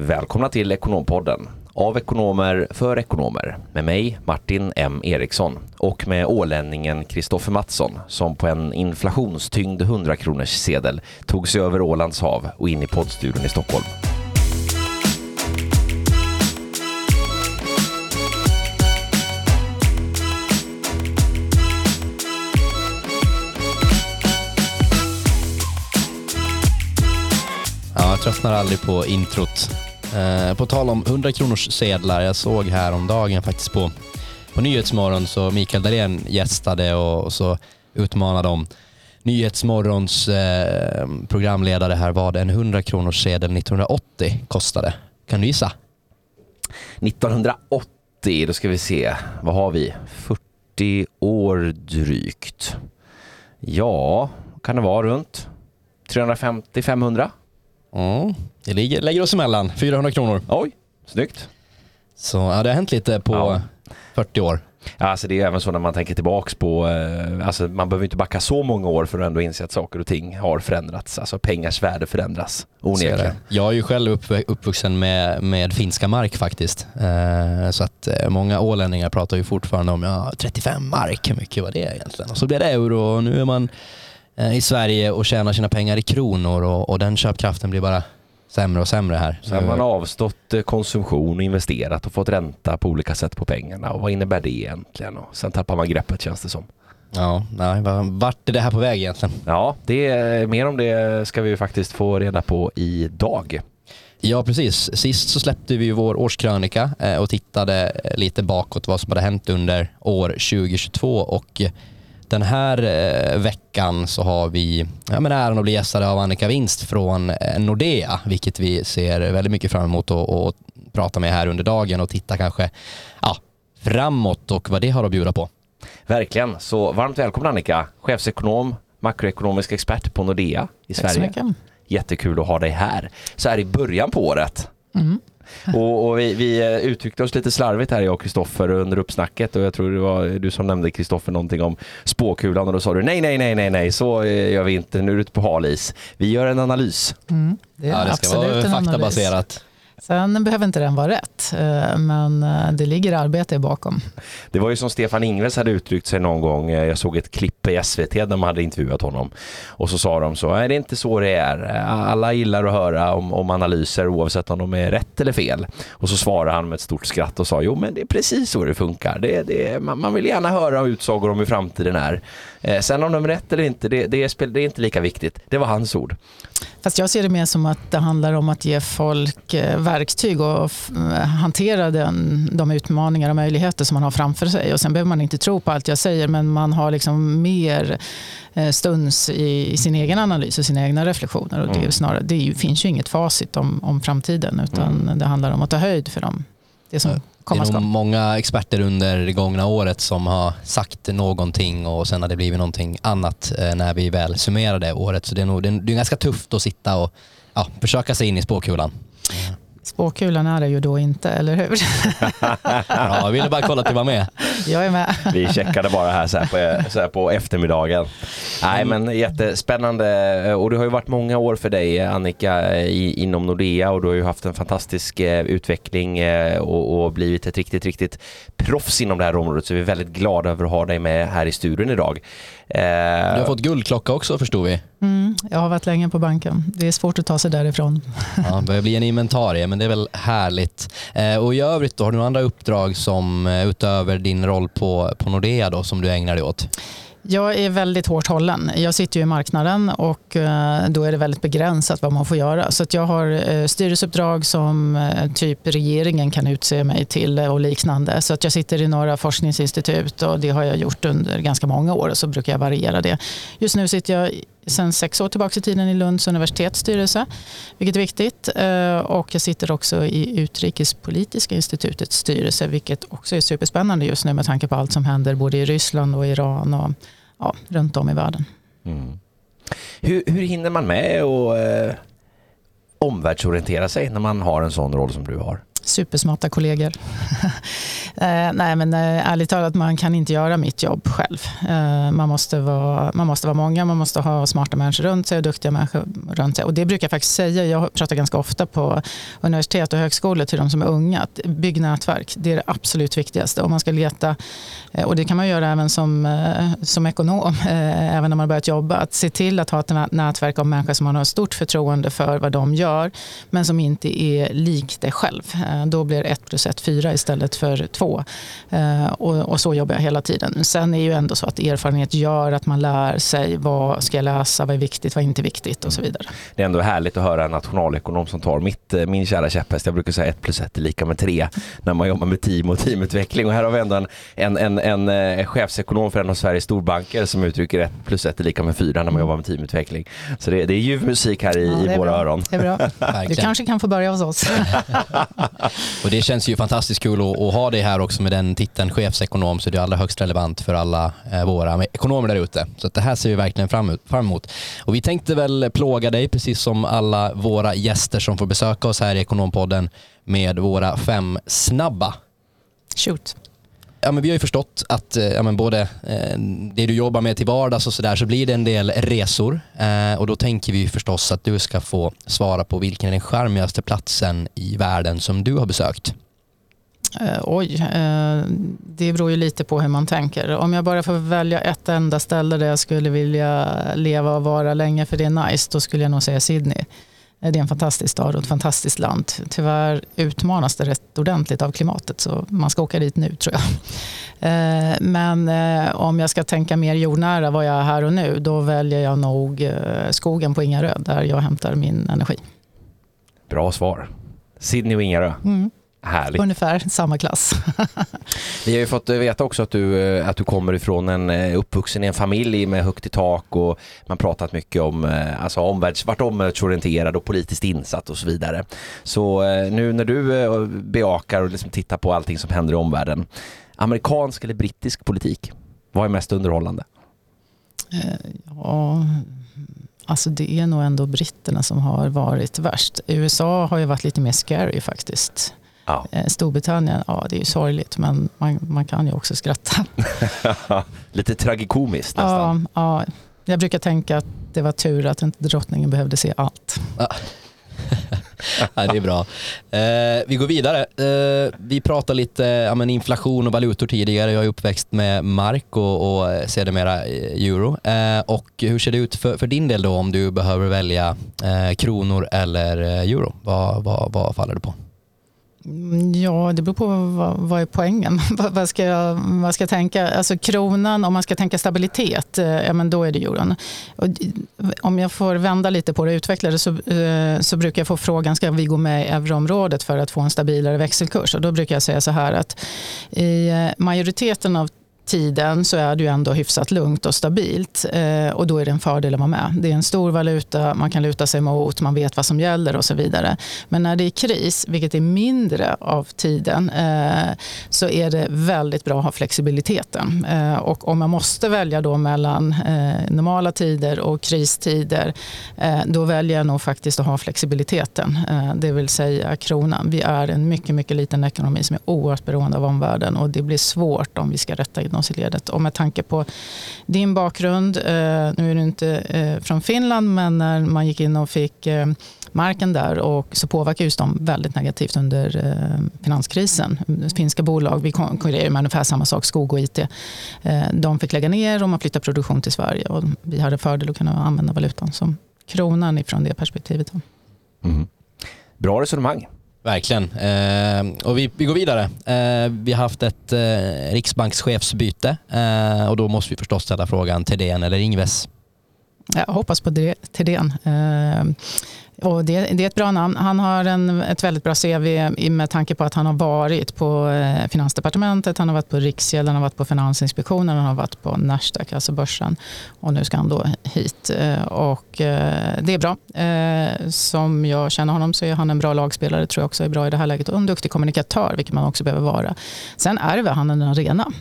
Välkomna till Ekonompodden. Av ekonomer för ekonomer. Med mig Martin M Eriksson och med ålänningen Kristoffer Mattsson som på en inflationstyngd 100 kronors sedel tog sig över Ålands hav och in i poddstudion i Stockholm. Ja, jag tröttnar aldrig på introt. Eh, på tal om 100 kronors sedlar, jag såg häromdagen faktiskt på, på Nyhetsmorgon så Mikael Dahlén gästade och, och så utmanade de Nyhetsmorgons eh, programledare här vad en 100 kronors sedel 1980 kostade. Kan du gissa? 1980, då ska vi se, vad har vi? 40 år drygt. Ja, kan det vara runt 350-500? Mm. Det ligger, lägger oss emellan, 400 kronor. Oj, snyggt. Så ja, det har hänt lite på Ja. 40 år. Ja, Alltså det är även så när man tänker tillbaks på, eh, alltså man behöver inte backa så många år för att ändå inse att saker och ting har förändrats. Alltså pengars värde förändras onekligen. Jag är ju själv upp, uppvuxen med, med finska mark faktiskt. Eh, så att eh, många ålänningar pratar ju fortfarande om ja, 35 mark, hur mycket var det egentligen? Och så blir det euro och nu är man i Sverige och tjänar sina pengar i kronor och, och den köpkraften blir bara sämre och sämre här. Så har man avstått eh, konsumtion och investerat och fått ränta på olika sätt på pengarna. Och vad innebär det egentligen? Och sen tappar man greppet känns det som. Ja, nej, va- vart är det här på väg egentligen? Ja, det är, mer om det ska vi ju faktiskt få reda på idag. Ja, precis. Sist så släppte vi vår årskrönika eh, och tittade eh, lite bakåt vad som hade hänt under år 2022 och eh, den här eh, veckan så har vi ja, men äran att bli gästade av Annika Winst från eh, Nordea, vilket vi ser väldigt mycket fram emot att att prata med här under dagen och titta kanske ja, framåt och vad det har att bjuda på. Verkligen, så varmt välkommen Annika, chefsekonom, makroekonomisk expert på Nordea i Tack så Sverige. mycket. Jättekul att ha dig här. Så här i början på året. Mm. Och, och vi, vi eh, uttryckte oss lite slarvigt här jag och Kristoffer under uppsnacket och jag tror det var du som nämnde Kristoffer någonting om spåkulan och då sa du nej, nej, nej, nej, nej, så eh, gör vi inte, nu är du ute på hal is. Vi gör en analys. Mm. Det är Ja, det ska absolut vara faktabaserat. Sen behöver inte den vara rätt, eh, men eh, det ligger arbete bakom. Det var ju som Stefan Ingves hade uttryckt sig någon gång, eh, jag såg ett klipp i SVT där man hade intervjuat honom och så sa de så, nej det är inte så det är, alla gillar att höra om, om analyser oavsett om de är rätt eller fel. Och så svarade han med ett stort skratt och sa, jo men det är precis så det funkar, det, det, man, man vill gärna höra utsagor om hur framtiden är. Eh, sen om de är rätt eller inte, det, det, är, det är inte lika viktigt. Det var hans ord. Fast jag ser det mer som att det handlar om att ge folk eh, verktyg och eh, hantera den, de utmaningar och möjligheter som man har framför sig. Och sen behöver man inte tro på allt jag säger, men man har liksom mer eh, stuns i, i sin egen analys och sina egna reflektioner. Och det, är Mm. snarare, det är ju, finns ju inget facit om, om framtiden, utan det handlar om att ta höjd för dem, det som. Komma Det är nog många experter under det gångna året som har sagt någonting och sen har det blivit någonting annat eh, när vi väl summerade året. Så det är, nog, det är, det är ganska tufft att sitta och ja, försöka sig in i spåkulan. Spåkulan är det ju då inte, eller hur? Ja, jag ville bara kolla att du var med. Jag är med. Vi checkade bara här så här på, så här på eftermiddagen. Nej men jättespännande och det har ju varit många år för dig Annika i, inom Nordea och du har ju haft en fantastisk eh, utveckling eh, och, och blivit ett riktigt, riktigt proffs inom det här området så vi är väldigt glada över att ha dig med här i studion idag. Eh, Du har fått guldklocka också förstod vi. Mm, jag har varit länge på banken. Det är svårt att ta sig därifrån. Ja, det börjar bli en inventarie men det är väl härligt. Eh, och i övrigt då, har du några andra uppdrag som eh, utöver din roll på, på Nordea då som du ägnar dig åt? Jag är väldigt hårt hållen. Jag sitter ju i marknaden och eh, då är det väldigt begränsat vad man får göra. Så att jag har eh, styrelseuppdrag som eh, typ regeringen kan utse mig till och liknande. Så att jag sitter i några forskningsinstitut och det har jag gjort under ganska många år och så brukar jag variera det. Just nu sitter jag sedan sex år tillbaka i tiden i Lunds universitets styrelse, vilket är viktigt. Eh, och jag sitter också i Utrikespolitiska institutets styrelse, vilket också är superspännande just nu med tanke på allt som händer både i Ryssland och Iran och ja, runt om i världen. Mm. Hur, hur hinner man med att eh, omvärldsorientera sig när man har en sån roll som du har? Supersmarta kollegor. Eh, nej, men eh, ärligt talat, man kan inte göra mitt jobb själv. Eh, man, måste vara, man måste vara många, man måste ha smarta människor runt sig och duktiga människor runt sig. Och det brukar jag faktiskt säga, jag pratar ganska ofta på universitet och högskolor till de som är unga, att bygg nätverk, det är det absolut viktigaste. Om man ska leta, och det kan man göra även som, som ekonom, även när man har börjat jobba, att se till att ha ett nätverk av människor som man har stort förtroende för vad de gör, men som inte är lik dig själv. Då blir ett plus ett fyra istället för två. Och, och så jobbar jag hela tiden. Sen är ju ändå så att erfarenhet gör att man lär sig vad ska jag läsa, vad är viktigt, vad är inte viktigt och så vidare. Det är ändå härligt att höra en nationalekonom som tar mitt, min kära käpphäst. Jag brukar säga ett plus ett är lika med tre när man jobbar med team och teamutveckling. Och här har vi ändå en, en, en, en, en chefsekonom för en av Sveriges storbanker som uttrycker ett plus ett är lika med fyra när man jobbar med teamutveckling. Så det, det är ljuv musik här i, ja, i våra bra. öron. Det är bra. Du kanske kan få börja hos oss. och det känns ju fantastiskt kul att, att, ha det här också med den titeln chefsekonom så det är allra högst relevant för alla eh, våra ekonomer där ute. Så det här ser vi verkligen fram, fram emot. Och vi tänkte väl plåga dig precis som alla våra gäster som får besöka oss här i Ekonompodden med våra fem snabba. Shoot. Ja, men vi har ju förstått att eh, ja, men både eh, det du jobbar med till vardags och sådär så blir det en del resor. Eh, och då tänker vi förstås att du ska få svara på vilken är den charmigaste platsen i världen som du har besökt. Eh, oj, eh, det beror ju lite på hur man tänker. Om jag bara får välja ett enda ställe där jag skulle vilja leva och vara länge för det är nice, då skulle jag nog säga Sydney. Det är en fantastisk stad och ett fantastiskt land. Tyvärr utmanas det rätt ordentligt av klimatet så man ska åka dit nu tror jag. Eh, men eh, om jag ska tänka mer jordnära vad jag är här och nu då väljer jag nog eh, skogen på Ingarö där jag hämtar min energi. Bra svar. Sydney och Ingarö. Mm. Härligt. Ungefär samma klass. Vi har ju fått veta också att du, eh, att du kommer ifrån en eh, uppvuxen i en familj med högt i tak och man pratat mycket om eh, alltså omvärlds, vart omvärldsorienterad och politiskt insatt och så vidare. Så nu när du bejakar och liksom tittar på allting som händer i omvärlden, amerikansk eller brittisk politik, vad är mest underhållande? Ja, alltså det är nog ändå britterna som har varit värst. USA har ju varit lite mer scary faktiskt. Ja. Eh, Storbritannien, ja det är ju sorgligt men man, man kan ju också skratta. Lite tragikomiskt nästan. Ja, ja, jag brukar tänka att det var tur att inte drottningen behövde se allt. Ja. ja, det är bra. Eh, vi går vidare. Eh, vi pratar lite ja, men inflation och valutor tidigare. Jag är uppväxt med mark och, och sedermera eh, euro. Eh, och hur ser det ut för, för, din del då om du behöver välja eh, kronor eller euro? Vad, vad, vad faller du på? Mm, ja, det beror på vad, vad är poängen. vad, ska jag, vad ska jag tänka? Alltså kronan, om man ska tänka stabilitet, eh, ja, men då är det euron. Och eh, om jag får vända lite på det och utveckla det så, eh, så brukar jag få frågan, ska vi gå med i euroområdet för att få en stabilare växelkurs? Och då brukar jag säga så här att i eh, majoriteten av tiden så är det ju ändå hyfsat lugnt och stabilt. Eh, och då är det en fördel att vara med. Det är en stor valuta, man kan luta sig mot, man vet vad som gäller och så vidare. Men när det är kris, vilket är mindre av tiden, eh, så är det väldigt bra att ha flexibiliteten. Eh, och om man måste välja då mellan eh, normala tider och kristider, eh, då väljer jag nog faktiskt att ha flexibiliteten. Eh, det vill säga kronan. Vi är en mycket, mycket liten ekonomi som är oerhört beroende av omvärlden och det blir svårt om vi ska rätta in oss i ledet. Och med tanke på din bakgrund, eh, nu är du inte eh, från Finland, men när man gick in och fick eh, marken där och så påverkades de väldigt negativt under finanskrisen. Finska bolag, vi konkurrerar med ungefär samma sak, skog och IT. De fick lägga ner och man flyttade produktion till Sverige och vi hade fördel att kunna använda valutan som kronan ifrån det perspektivet. Mm. Bra resonemang. Verkligen. Eh, och vi, vi går vidare. Eh, vi har haft ett eh, riksbankschefsbyte eh, och då måste vi förstås ställa frågan Thedéen eller Ingves. Jag hoppas på Thedéen. Eh, och det, det, är ett bra namn. Han har en, ett väldigt bra CV med tanke på att han har varit på eh, Finansdepartementet, han har varit på Riksgälden, han har varit på Finansinspektionen, han har varit på Nasdaq, alltså börsen. Och nu ska han då hit. Eh, och eh, det är bra. Som jag känner honom så är han en bra lagspelare, tror jag också är bra i det här läget. Och en duktig kommunikatör, vilket man också behöver vara. Sen ärver han en arena.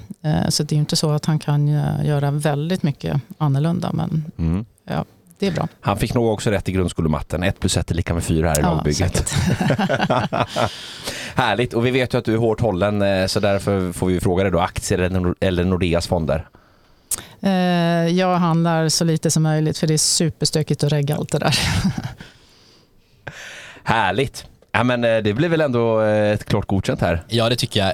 Så det är inte så att han kan göra väldigt mycket annorlunda. Men mm. ja, det är bra. Han fick nog också rätt i grundskolematten. 1 plus 1 är lika med 4 här i ja, lagbygget. Härligt, och vi vet ju att du är hårt hållen eh, så därför får vi fråga dig då, aktier eller Nordeas fonder? Eh, jag handlar så lite som möjligt för det är superstökigt att regga allt det där. Härligt. Ja, men eh, det blir väl ändå ett klart godkänt här? Ja, det tycker jag.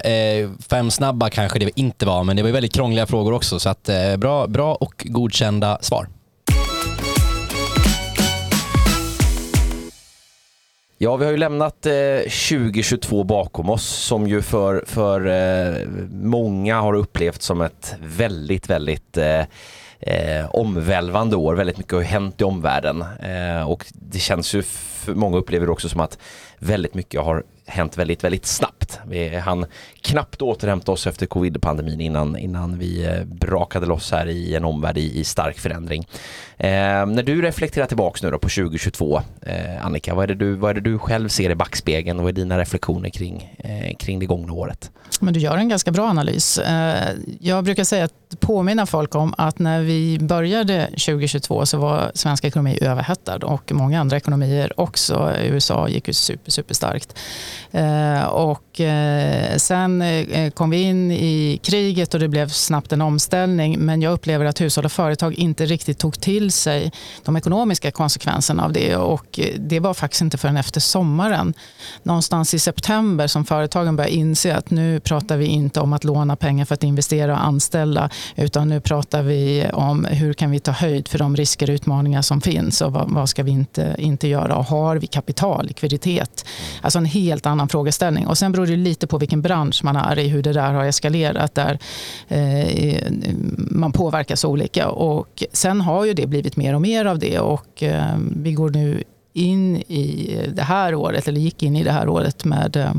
Fem snabba kanske det inte var, men det var väldigt krångliga frågor också. Så att, bra, bra och godkända svar. Ja, vi har ju lämnat eh, 2022 bakom oss som ju för, för eh, många har upplevt som ett väldigt, väldigt eh, eh omvälvande år. Väldigt mycket har hänt i omvärlden eh, och det känns ju, för många upplever det också som att väldigt mycket har hänt väldigt, väldigt snabbt. Vi hann knappt återhämta oss efter covid-pandemin innan, innan vi eh, brakade loss här i en omvärld i, i stark förändring. Eh, när du reflekterar tillbaks nu då på 2022, eh, Annika, vad är, det du, vad är det du själv ser i backspegeln och vad är dina reflektioner kring, eh, kring det gångna året? Men du gör en ganska bra analys. Eh, jag brukar säga att påminna folk om att när vi började 2022 så var svensk ekonomi överhettad och många andra ekonomier också. USA gick ju super, super starkt. Eh, och eh, sen eh, kom vi in i kriget och det blev snabbt en omställning. Men jag upplever att hushåll och företag inte riktigt tog till sig de ekonomiska konsekvenserna av det. Och det var faktiskt inte förrän efter sommaren, någonstans i september, som företagen började inse att nu pratar vi inte om att låna pengar för att investera och anställa, utan nu pratar vi om hur kan vi ta höjd för de risker och utmaningar som finns och vad, vad ska vi inte, inte göra och har vi kapital, likviditet? Alltså en helt annan frågeställning. Och sen beror det lite på vilken bransch man är i, hur det där har eskalerat, där eh, man påverkas olika. Och sen har ju det blivit mer och mer av det och eh, vi går nu in i det här året, eller gick in i det här året med eh,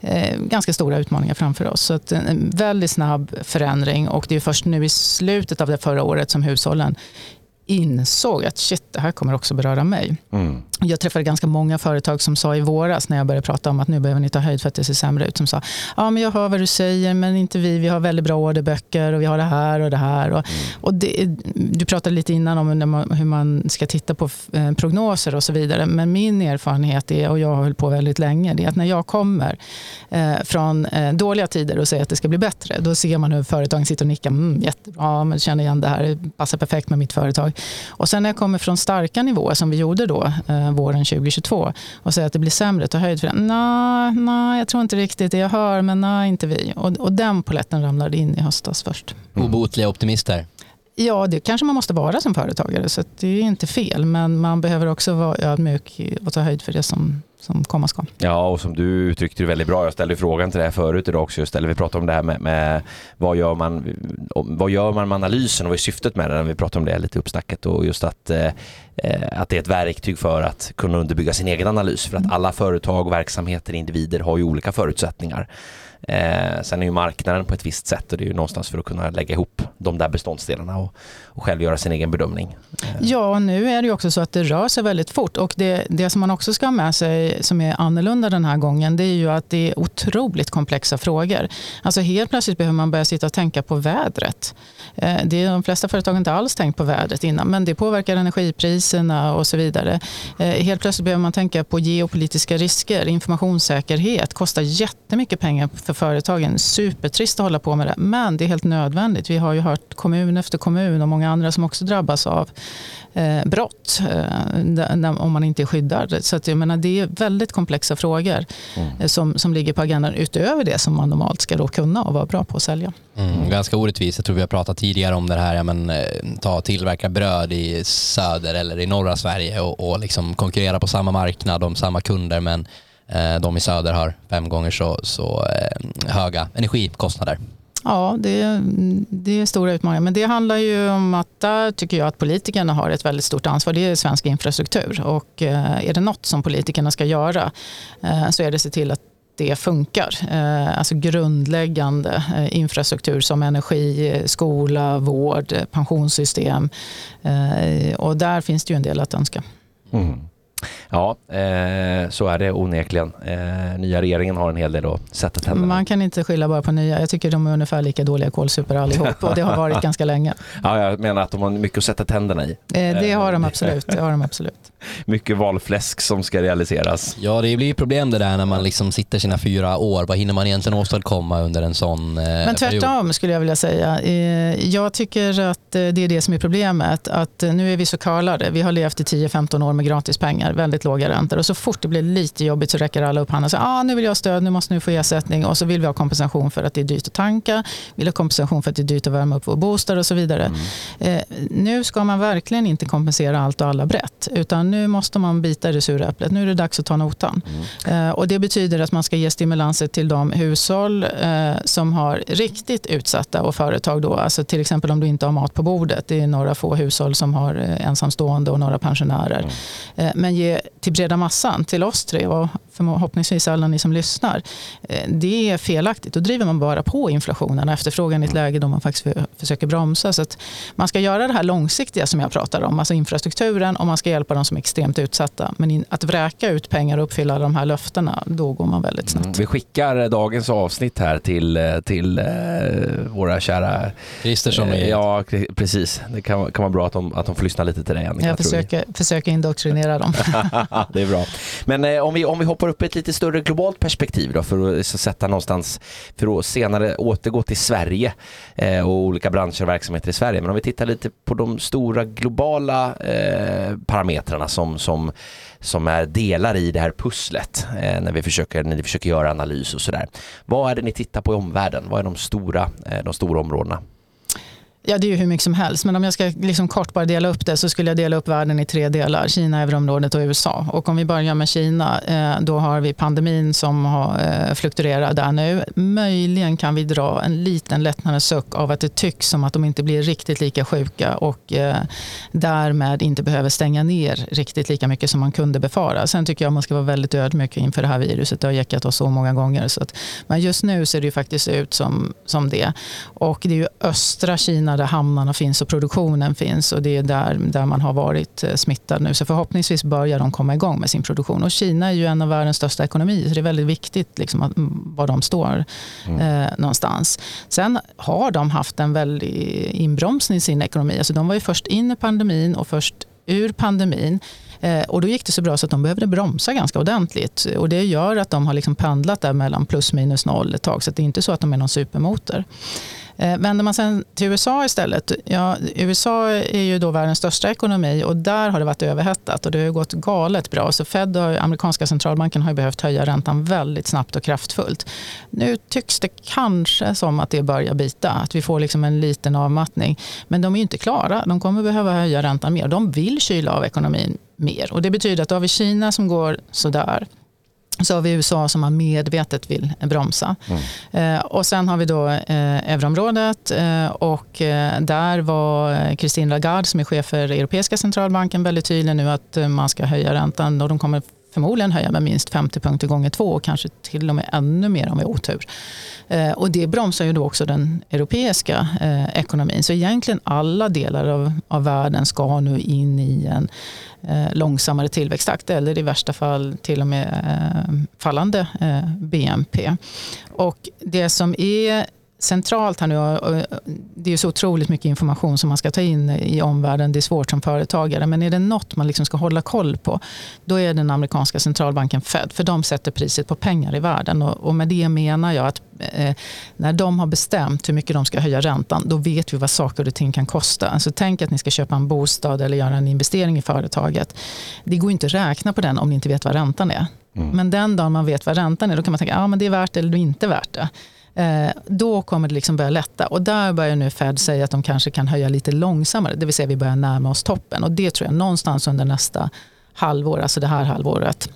eh ganska stora utmaningar framför oss. Så en väldigt snabb förändring och det är först nu i slutet av det förra året som hushållen insåg att shit, det här kommer också beröra mig. Mm. Jag träffade ganska många företag som sa i våras när jag började prata om att nu behöver ni ta höjd för att det ser sämre ut. Som sa, ja men jag hör vad du säger men inte vi, vi har väldigt bra orderböcker och vi har det här och det här. Och, mm. och det, du pratade lite innan om hur man ska titta på eh, prognoser och så vidare. Men min erfarenhet är, och jag har hållit på väldigt länge, det är att när jag kommer eh, från eh, dåliga tider och säger att det ska bli bättre, då ser man hur företagen sitter och nickar, mm, jättebra, men känner igen det här, det passar perfekt med mitt företag. Och sen när jag kommer från starka nivåer som vi gjorde då, eh, våren 2022 och säger att det blir sämre, ta höjd för det. Nej, nej, jag tror inte riktigt det jag hör, men nej, inte vi. Och, och den poletten ramlade in i höstas först. Mm. Obotliga optimister? Ja, det kanske man måste vara som företagare, så det är inte fel. Men man behöver också vara ödmjuk och ta höjd för det som, som komma ska. Ja, och som du uttryckte det väldigt bra. Jag ställde frågan till dig förut idag också. Just, eller vi pratade om det här med, med, vad, gör man, vad gör man med analysen och vad är syftet med den? Vi pratade om det lite uppsnacket och just att, eh, att det är ett verktyg för att kunna underbygga sin egen analys. För att alla företag, verksamheter, individer har ju olika förutsättningar. Eh, sen är ju marknaden på ett visst sätt och det är ju någonstans för att kunna lägga ihop de där beståndsdelarna och, och själv göra sin egen bedömning. Eh. Ja, nu är det ju också så att det rör sig väldigt fort och det, det som man också ska ha med sig som är annorlunda den här gången det är ju att det är otroligt komplexa frågor. Alltså helt plötsligt behöver man börja sitta och tänka på vädret. Eh, det är de flesta företag har inte alls tänkt på vädret innan men det påverkar energipriserna och så vidare. Eh, helt plötsligt behöver man tänka på geopolitiska risker, informationssäkerhet, kostar jättemycket pengar för för företagen. Supertrist att hålla på med det, men det är helt nödvändigt. Vi har ju hört kommun efter kommun och många andra som också drabbas av eh, brott eh, om man inte är skyddad. Så att, jag menar, det är väldigt komplexa frågor mm. eh, som, som ligger på agendan utöver det som man normalt ska då kunna och vara bra på att sälja. Mm, ganska orättvist. Jag tror vi har pratat tidigare om det här, ja, men, eh, ta tillverka bröd i söder eller i norra Sverige och, och liksom konkurrera på samma marknad om samma kunder men de i söder har fem gånger så, så eh, höga energikostnader. Ja, det, det är stora utmaningar. Men det handlar ju om att där tycker jag att politikerna har ett väldigt stort ansvar. Det är svensk infrastruktur. Och eh, är det något som politikerna ska göra så är det att se till att det funkar. Alltså grundläggande infrastruktur som energi, skola, vård, pensionssystem. Och där finns det ju en del att önska. Mm. Ja, eh, så är det onekligen. Eh, nya regeringen har en hel del att sätta tänderna Man kan inte skylla bara på nya. Jag tycker de är ungefär lika dåliga kålsupare allihop och det har varit ganska länge. Ja, jag menar att de har mycket att sätta tänderna i. Eh, det har de absolut. Det har de absolut. Mycket valfläsk som ska realiseras. Ja, det blir problem det där när man liksom sitter sina fyra år. Vad hinner man egentligen åstadkomma under en sån eh, Men tvärtom period? skulle jag vilja säga. Eh, Jag tycker att eh, det är det som är problemet. Att eh, nu är vi så curlade. Vi har levt i 10-15 år med gratispengar, väldigt låga räntor. Och så fort det blir lite jobbigt så räcker alla upp handen och säger ah, nu vill jag ha stöd, nu måste ni få ersättning. Och så vill vi ha kompensation för att det är dyrt att tanka, vill ha kompensation för att det är dyrt att värma upp vår bostad och så vidare. Eh, Nu ska man verkligen inte kompensera allt och alla brett. Utan nu måste man bita i det sura äpplet. Nu är det dags att ta notan. Eh, Och det betyder att man ska ge stimulanser till de hushåll eh, som har riktigt utsatta och företag. Då. Alltså till exempel om du inte har mat på bordet. Det är några få hushåll som har eh, ensamstående och några pensionärer. Eh, Men ge till breda massan, till oss tre och förhoppningsvis alla ni som lyssnar. Eh, Det är felaktigt. Då driver man bara på inflationen och efterfrågan i ett läge då man faktiskt för- försöker bromsa. Så man ska göra det här långsiktiga som jag pratar om, alltså infrastrukturen och man ska hjälpa de som är extremt utsatta. Men att vräka ut pengar och uppfylla de här löftena, då går man väldigt snabbt. Mm. Vi skickar dagens avsnitt här till, eh, till eh, våra kära... Kristersson och Eh, Ja, precis. Det kan, kan vara bra att de, att de får lyssna lite till dig Annika. Jag försöker, försöker indoktrinera dem. det är bra. Men eh, om, vi, om vi hoppar upp i ett lite större globalt perspektiv då för att så sätta någonstans, för att senare återgå till Sverige eh, och olika branscher och verksamheter i Sverige. Men om vi tittar lite på de stora globala eh, parametrarna som, som, som är delar i det här pusslet eh, när vi försöker, när vi försöker göra analys och sådär. Vad är det ni tittar på i omvärlden? Vad är de stora, eh, de stora områdena? Ja, det är ju hur mycket som helst. Men om jag ska liksom kort bara dela upp det så skulle jag dela upp världen i tre delar. Kina, euroområdet och USA. Och om vi börjar med Kina, eh, då har vi pandemin som har eh, fluktuerat där nu. Möjligen kan vi dra en liten lättnadens suck av att det tycks som att de inte blir riktigt lika sjuka och eh, därmed inte behöver stänga ner riktigt lika mycket som man kunde befara. Sen tycker jag man ska vara väldigt ödmjuk inför det här viruset. Det har jäckat oss så många gånger. Så att, men just nu ser det ju faktiskt ut som, som det. Och det är ju östra Kina där hamnarna finns och produktionen finns och det är där, där man har varit eh, smittad nu. Så förhoppningsvis börjar de komma igång med sin produktion. Och Kina är ju en av världens största ekonomier så det är väldigt viktigt liksom, att, var de står eh, någonstans. Sen har de haft en väldig inbromsning i sin ekonomi. Alltså de var ju först in i pandemin och först ur pandemin. Eh, Och då gick det så bra så att de behövde bromsa ganska ordentligt. Och det gör att de har liksom pendlat där mellan plus minus noll ett tag. Så det är inte så att de är någon supermotor. Eh, vänder man sen till USA istället. Ja, USA är ju då världens största ekonomi och där har det varit överhettat och det har gått galet bra. Så Fed, och amerikanska centralbanken, har ju behövt höja räntan väldigt snabbt och kraftfullt. Nu tycks det kanske som att det börjar bita, att vi får liksom en liten avmattning. Men de är ju inte klara. De kommer behöva höja räntan mer. De vill kyla av ekonomin mer. Och det betyder att då har vi Kina som går sådär. Så har vi USA som man medvetet vill bromsa. Eh, och sen har vi då eh, euroområdet eh, och eh, där var Christine Lagarde som är chef för Europeiska centralbanken väldigt tydlig nu att eh, man ska höja räntan och de kommer förmodligen höja med minst 50 punkter gånger två och kanske till och med ännu mer om vi har otur. Eh, och det bromsar ju då också den europeiska eh, ekonomin. Så egentligen alla delar av, av världen ska nu in i en eh, långsammare tillväxttakt eller i värsta fall till och med fallande BNP. Och det som är centralt här nu, det är så otroligt mycket information som man ska ta in i omvärlden, det är svårt som företagare, men är det något man liksom ska hålla koll på, då är den amerikanska centralbanken Fed, för de sätter priset på pengar i världen. Och, med det menar jag att eh, när de har bestämt hur mycket de ska höja räntan, då vet vi vad saker och ting kan kosta. Alltså, tänk att ni ska köpa en bostad eller göra en investering i företaget. Det går inte att räkna på den om ni inte vet vad räntan är. Men den dagen man vet vad räntan är, då kan man tänka att ah, det är värt det eller det är inte värt det. Eh, då kommer det liksom börja lätta. Och där börjar nu Fed säga att de kanske kan höja lite långsammare. Det vill säga vi börjar närma oss toppen. Och det tror jag någonstans under nästa halvår, alltså det här halvåret,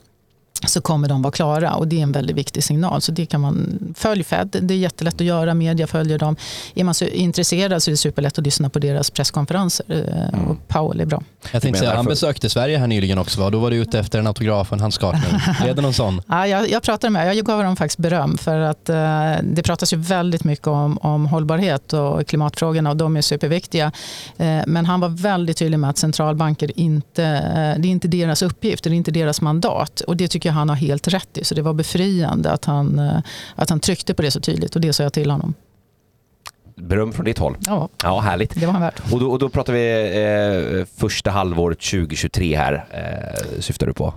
så kommer de vara klara och det är en väldigt viktig signal. Så det kan man följ Fed. Det är jättelätt att göra, media följer dem. Är man så intresserad så är det superlätt att lyssna på deras presskonferenser. Eh, Och Powell är bra. Jag tänkte säga, han besökte Sverige här nyligen också va? Då var du ute efter en autograf och en handskakning. Blev det någon sån? Ja, jag, jag pratade med Jag gav dem faktiskt beröm för att eh, det pratas ju väldigt mycket om, om hållbarhet och klimatfrågorna och de är superviktiga. Eh, men han var väldigt tydlig med att centralbanker inte, eh, det är inte deras uppgift, det är inte deras mandat. Och det tycker jag han har helt rätt i. Så det var befriande att han, eh, att han tryckte på det så tydligt och det sa jag till honom. beröm från ditt håll. Ja, Ja, härligt. det var han värd. Och då, och då pratar vi eh, första halvåret 2023 här, eh, syftar du på?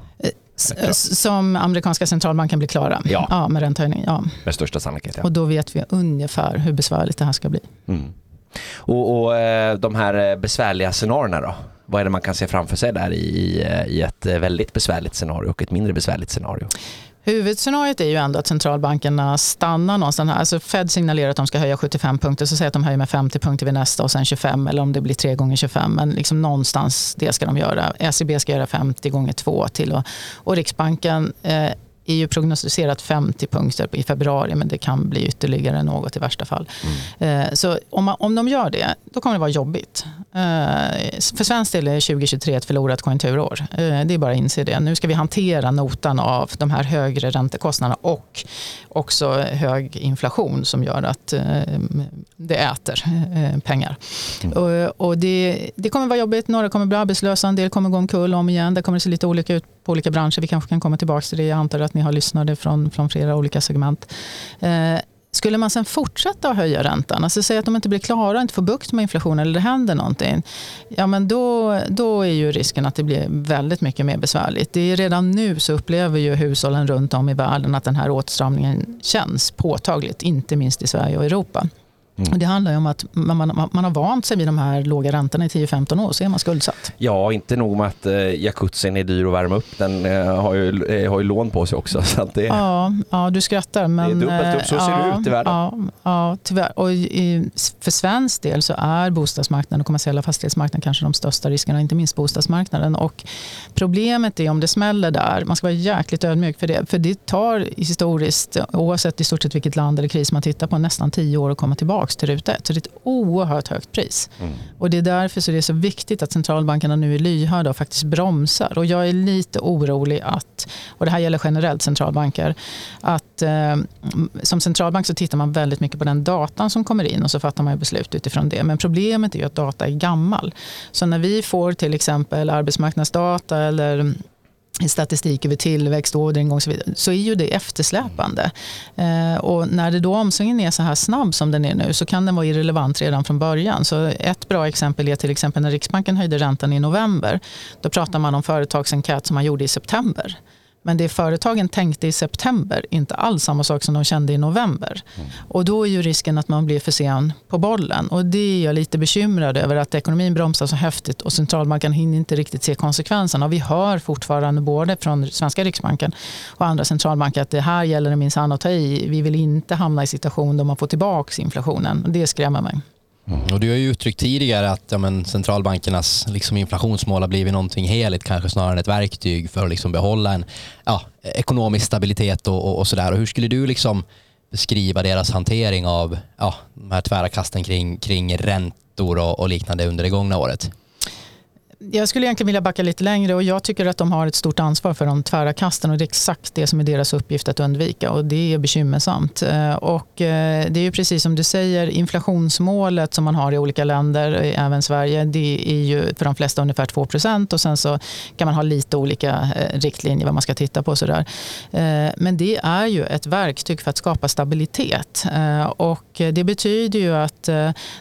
S- s- Som amerikanska centralbanken blir klara Ja. med räntehöjning. Ja. Med största sannolikhet. Ja. Och då vet vi ungefär hur besvärligt det här ska bli. Mm. Och, och eh, de här eh, besvärliga scenarierna då? Vad är det man kan se framför sig där i, i eh, ett eh, väldigt besvärligt scenario och ett mindre besvärligt scenario? Huvudscenariot är ju ändå att centralbankerna stannar någonstans. Alltså Fed signalerar att de ska höja 75 punkter, så säger att de höjer med 50 punkter vid nästa och sen 25 eller om det blir 3 gånger 25. Men liksom någonstans det ska de göra. ECB ska göra 50 gånger 2 till och, och Riksbanken eh, är ju prognostiserat 50 punkter i februari men det kan bli ytterligare något i värsta fall. Eh, så om, man, om de gör det, då kommer det vara jobbigt. Eh, för svensk del är 2023 ett förlorat konjunkturår. Eh, det är bara att inse det. Nu ska vi hantera notan av de här högre räntekostnaderna och också hög inflation som gör att det äter pengar. Och, och det, det kommer vara jobbigt. Några kommer bli arbetslösa, en del kommer gå omkull om igen. Det kommer se lite olika ut på olika branscher. Vi kanske kan komma tillbaka till det. Jag antar att ni har lyssnare från, från flera olika segment. Eh, skulle man sen fortsätta att höja räntan, alltså säga att de inte blir klara, inte får bukt med inflationen eller det händer någonting, ja men då, då är ju risken att det blir väldigt mycket mer besvärligt. Det är redan nu så upplever ju hushållen runt om i världen att den här åtstramningen känns påtagligt, inte minst i Sverige och Europa. Och det handlar ju om att man, man, man har vant sig vid de här låga räntorna i 10-15 år, så är man skuldsatt. Ja, inte nog med att eh, jacuzzin är dyr att värma upp, den eh, har, ju, eh, har ju lån på sig också. Så det, Ja, ja, du skrattar. Men, Det är dubbelt upp, så eh, ser det ja, ut i världen. Ja, ja tyvärr. Och i, för svensk del så är bostadsmarknaden och kommersiella fastighetsmarknaden kanske de största riskerna, inte minst bostadsmarknaden. Och problemet är om det smäller där, man ska vara jäkligt ödmjuk för det, för det tar historiskt, oavsett i stort sett vilket land eller kris man tittar på, nästan tio år att komma tillbaka till ruta ett. Så det är ett oerhört högt pris. Mm. Och det är därför så det är så viktigt att centralbankerna nu är lyhörda och faktiskt bromsar. Och jag är lite orolig att, och det här gäller generellt centralbanker, att eh, som centralbank så tittar man väldigt mycket på den datan som kommer in och så fattar man beslut utifrån det. Men problemet är ju att data är gammal. Så när vi får till exempel arbetsmarknadsdata eller statistik över tillväxt, orderingång och så vidare, så är ju det eftersläpande. Eh, och när det då omsvängningen är så här snabb som den är nu så kan den vara irrelevant redan från början. Så ett bra exempel är till exempel när Riksbanken höjde räntan i november. Då pratar man om företagsenkät som man gjorde i september. Men det företagen tänkte i september, inte alls samma sak som de kände i november. Och då är ju risken att man blir för sen på bollen. Och det är jag lite bekymrad över, att ekonomin bromsar så häftigt och centralbanken hinner inte riktigt se konsekvenserna. Och vi hör fortfarande både från svenska riksbanken och andra centralbanker att det här gäller det minsann att ta i. Vi vill inte hamna i situation där man får tillbaka inflationen. Och det skrämmer mig. Mm. Och du har ju uttryckt tidigare att ja, men, centralbankernas liksom, inflationsmål har blivit någonting heligt, kanske snarare än ett verktyg för att liksom, behålla en ja, ekonomisk stabilitet och, och, och sådär. Och hur skulle du liksom beskriva deras hantering av ja, de här tvära kasten kring, kring räntor och, och liknande under det gångna året? Jag skulle egentligen vilja backa lite längre och jag tycker att de har ett stort ansvar för de tvära kasten och det är exakt det som är deras uppgift att undvika och det är bekymmersamt. Eh, och eh, det är ju precis som du säger, inflationsmålet som man har i olika länder, eh, även Sverige, det är ju för de flesta ungefär 2% och sen så kan man ha lite olika riktlinjer vad man ska titta på. Sådär. Men det är ju ett verktyg för att skapa stabilitet och det betyder ju att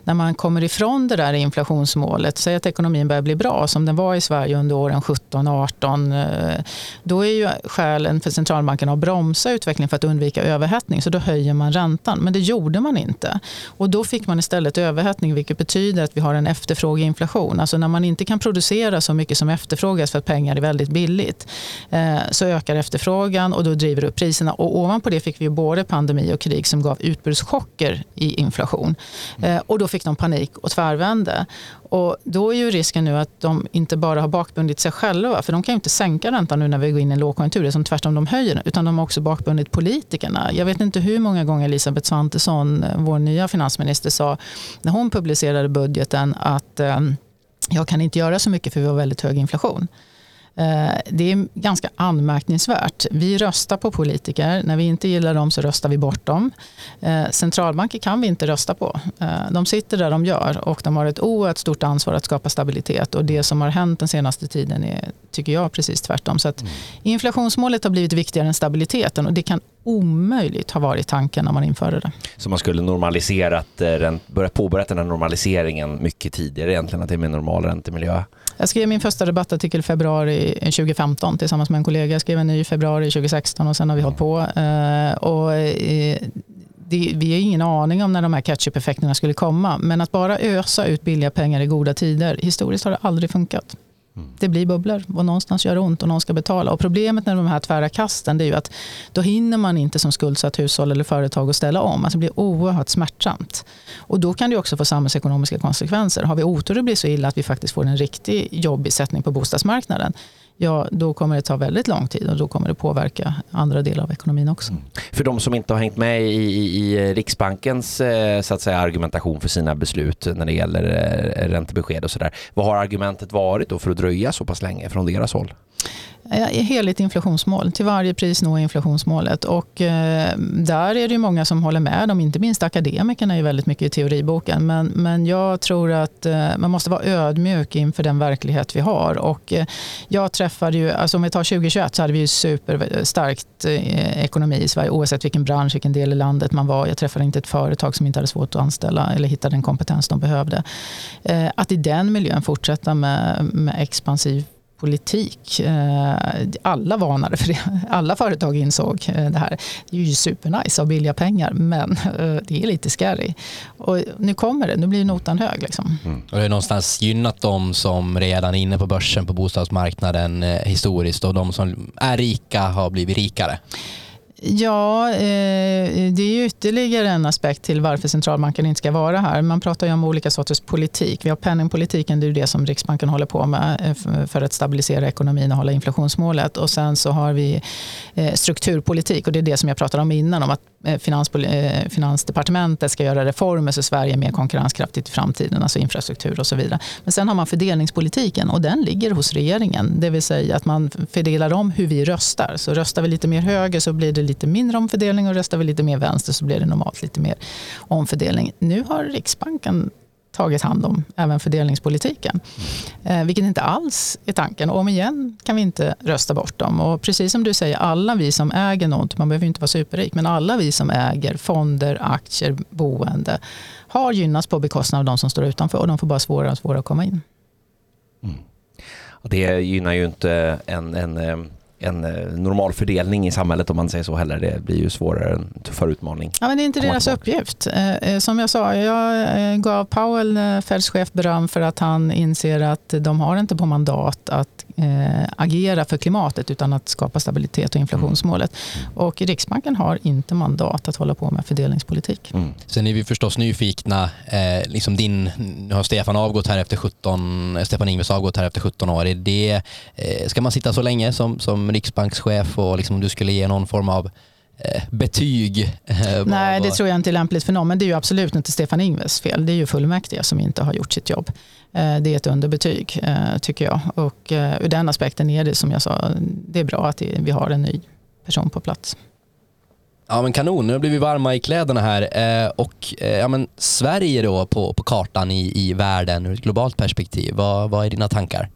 när man kommer ifrån det där inflationsmålet, säg att ekonomin börjar bli bra som den var i Sverige under åren 17 och 18, eh, då är ju skälen för centralbanken att bromsa utvecklingen för att undvika överhettning, så då höjer man räntan. Men det gjorde man inte. Och då fick man istället överhettning, vilket betyder att vi har en efterfrågeinflation. Alltså när man inte kan producera så mycket som efterfrågas för att pengar är väldigt billigt, eh, så ökar efterfrågan och då driver det upp priserna. Och ovanpå det fick vi både pandemi och krig som gav utbudschocker i inflation. Eh, Och då fick de panik och tvärvände. Och då är ju risken nu att de inte bara har bakbundit sig själva, för de kan ju inte sänka räntan nu när vi går in i en lågkonjunktur, det är som tvärtom de höjer den, utan de har också bakbundit politikerna. Jag vet inte hur många gånger Elisabeth Svantesson, eh, vår nya finansminister, sa när hon publicerade budgeten att eh, jag kan inte göra så mycket för vi har väldigt hög inflation. Eh, Det är ganska anmärkningsvärt. Vi röstar på politiker. När vi inte gillar dem så röstar vi bort dem. Eh, Centralbanker kan vi inte rösta på. Eh, De sitter där de gör och de har ett oerhört stort ansvar att skapa stabilitet. Och Det som har hänt den senaste tiden är, tycker jag, precis tvärtom. Så att inflationsmålet har blivit viktigare än stabiliteten och det kan omöjligt ha varit tanken när man införde det. Så man skulle normaliserat, eh, börja påbörja den här normaliseringen mycket tidigare egentligen, att det är mer normal räntemiljö? Jag skrev min första debattartikel i februari 2015 tillsammans med en kollega. Jag skrev en ny i februari 2016 och sen har vi hållit på. Eh, och eh, det, vi har ingen aning om när de här catch-up-effekterna skulle komma. Men att bara ösa ut billiga pengar i goda tider, historiskt har det aldrig funkat. Det blir bubblor och någonstans gör det ont och någon ska betala. Och problemet med de här tvära kasten det är ju att då hinner man inte som skuldsatt hushåll eller företag att ställa om. Alltså det blir oerhört smärtsamt. Och då kan det också få samhällsekonomiska konsekvenser. Har vi otur och blir så illa att vi faktiskt får en riktig jobbig sättning på bostadsmarknaden ja, då kommer det ta väldigt lång tid och då kommer det påverka andra delar av ekonomin också. Mm. För de som inte har hängt med i, i, eh, Riksbankens eh, så att säga, argumentation för sina beslut när det gäller eh, räntebesked och sådär. Vad har argumentet varit då för att dröja så pass länge från deras håll? Heligt inflationsmål. Till varje pris nå inflationsmålet. Och, eh, där är det många som håller med dem. Inte minst akademikerna är väldigt mycket i teoriboken. Men, men jag tror att eh, man måste vara ödmjuk inför den verklighet vi har. Och, eh, jag träffade ju, alltså om vi tar 2021 så hade vi ju superstarkt eh, ekonomi i Sverige oavsett vilken bransch, vilken del i landet man var. Jag träffade inte ett företag som inte hade svårt att anställa eller hitta den kompetens de behövde. Eh, att i den miljön fortsätta med, med expansiv politik. Eh, alla varnade för det. Alla företag insåg eh, det här. Det är ju supernice av billiga pengar, men eh, det är lite scary. Och nu kommer det, nu blir notan hög. Liksom. Mm. Och det har någonstans gynnat de som redan är inne på börsen på bostadsmarknaden historiskt och de som är rika har blivit rikare. Ja, eh, det är ytterligare en aspekt till varför centralbanken inte ska vara här. Man pratar ju om olika sorters politik. Vi har penningpolitiken, det är det som Riksbanken håller på med eh, för att stabilisera ekonomin och hålla inflationsmålet. Och sen så har vi eh, strukturpolitik och det är det som jag pratade om innan om att eh, Finansdepartementet ska göra reformer så Sverige är mer konkurrenskraftigt i framtiden, alltså infrastruktur och så vidare. Men sen har man fördelningspolitiken och den ligger hos regeringen. Det vill säga att man fördelar om hur vi röstar. Så röstar vi lite mer höger så blir det lite mindre omfördelning och röstar vi lite mer vänster så blir det normalt lite mer omfördelning. Nu har Riksbanken tagit hand om även fördelningspolitiken. Eh, vilket inte alls är tanken. Och om igen kan vi inte rösta bort dem. Och precis som du säger, alla vi som äger något, man behöver inte vara superrik, men alla vi som äger fonder, aktier, boende har gynnats på bekostnad av de som står utanför och de får bara svårare och svårare att komma in. Mm. Det gynnar ju inte en, en eh, en eh, normal fördelning i samhället om man säger så heller. Det blir ju svårare, en tuffare utmaning. Ja, men det är inte deras tillbaka. uppgift. Eh, eh, som jag sa, jag gav Powell, Feds chef, beröm för att han inser att de har inte på mandat att eh, agera för klimatet utan att skapa stabilitet och inflationsmålet. Mm. Och Riksbanken har inte mandat att hålla på med fördelningspolitik. Mm. Sen är vi förstås nyfikna. Eh, liksom din, nu har Stefan avgått här efter 17, Stefan Ingves avgått här efter 17 år. Är det, eh, ska man sitta så länge som, som riksbankschef och liksom om du skulle ge någon form av eh, betyg? Eh, Nej, det tror jag inte är lämpligt för någon. Men det är ju absolut inte Stefan Ingves fel. Det är ju fullmäktige som inte har gjort sitt jobb. Eh, det är ett underbetyg tycker jag. Och ur den aspekten är det som jag sa, det är bra att vi har en ny person på plats. Ja men kanon, nu blir vi varma i kläderna här. och ja, men Sverige då på, på kartan i, i världen ur ett globalt perspektiv, vad, vad är dina tankar?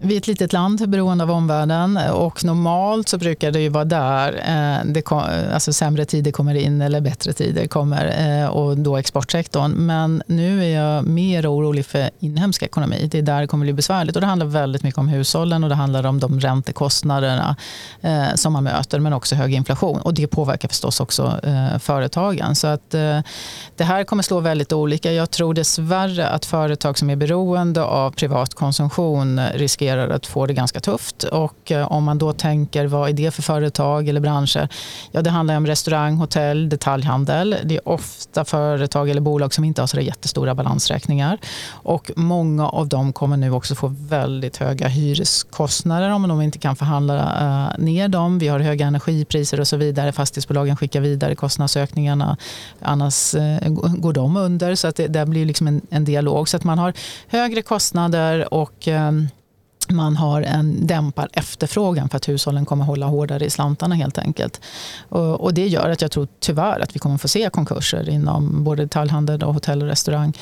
Vi är ett litet land beroende av omvärlden och normalt så brukar det ju vara där eh, det kom, alltså sämre tider kommer in eller bättre tider kommer eh, och då exportsektorn. Men nu är jag mer orolig för inhemsk ekonomi. Det är där det kommer bli besvärligt och det handlar väldigt mycket om hushållen och det handlar om de räntekostnaderna eh, som man möter men också hög inflation och det påverkar förstås också företagen. Så att det här kommer slå väldigt olika. Jag tror dessvärre att företag som är beroende av privat konsumtion riskerar riskerar att få det ganska tufft. Och eh, om man då tänker vad är det för företag eller branscher? Ja, det handlar om restaurang, hotell, detaljhandel. Det är ofta företag eller bolag som inte har så jättestora balansräkningar. Och många av dem kommer nu också få väldigt höga hyreskostnader om de inte kan förhandla eh, ner dem. Vi har höga energipriser och så vidare. Fastighetsbolagen skickar vidare kostnadsökningarna. Annars eh, går de under. Så att det, det blir liksom en, en dialog. Så att man har högre kostnader och eh, man har en dämpad efterfrågan för att hushållen kommer hålla hårdare i slantarna helt enkelt. Och, och, det gör att jag tror tyvärr att vi kommer få se konkurser inom både detaljhandel, och hotell och restaurang.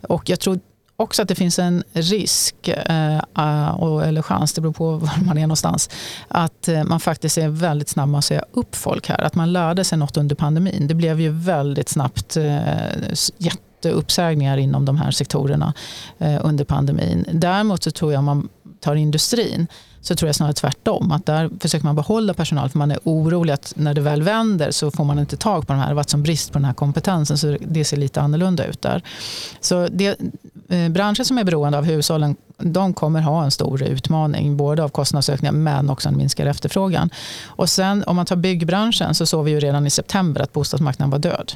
Och jag tror också att det finns en risk, eh, eh eller chans, det beror på var man är någonstans, att eh, man faktiskt är väldigt snabb med att säga upp folk här. Att man lärde sig något under pandemin. Det blev ju väldigt snabbt eh, jätteuppsägningar inom de här sektorerna under pandemin. Däremot så tror jag man tar industrin så tror jag snarare tvärtom. Att där försöker man behålla personal för man är orolig att när det väl vänder så får man inte tag på de här. Det har varit som brist på den här kompetensen så det ser lite annorlunda ut där. Så det, eh, branscher som är beroende av hushållen de kommer ha en stor utmaning, både av kostnadsökningar men också en minskad efterfrågan. Och sen om man tar byggbranschen så såg vi ju redan i september att bostadsmarknaden var död.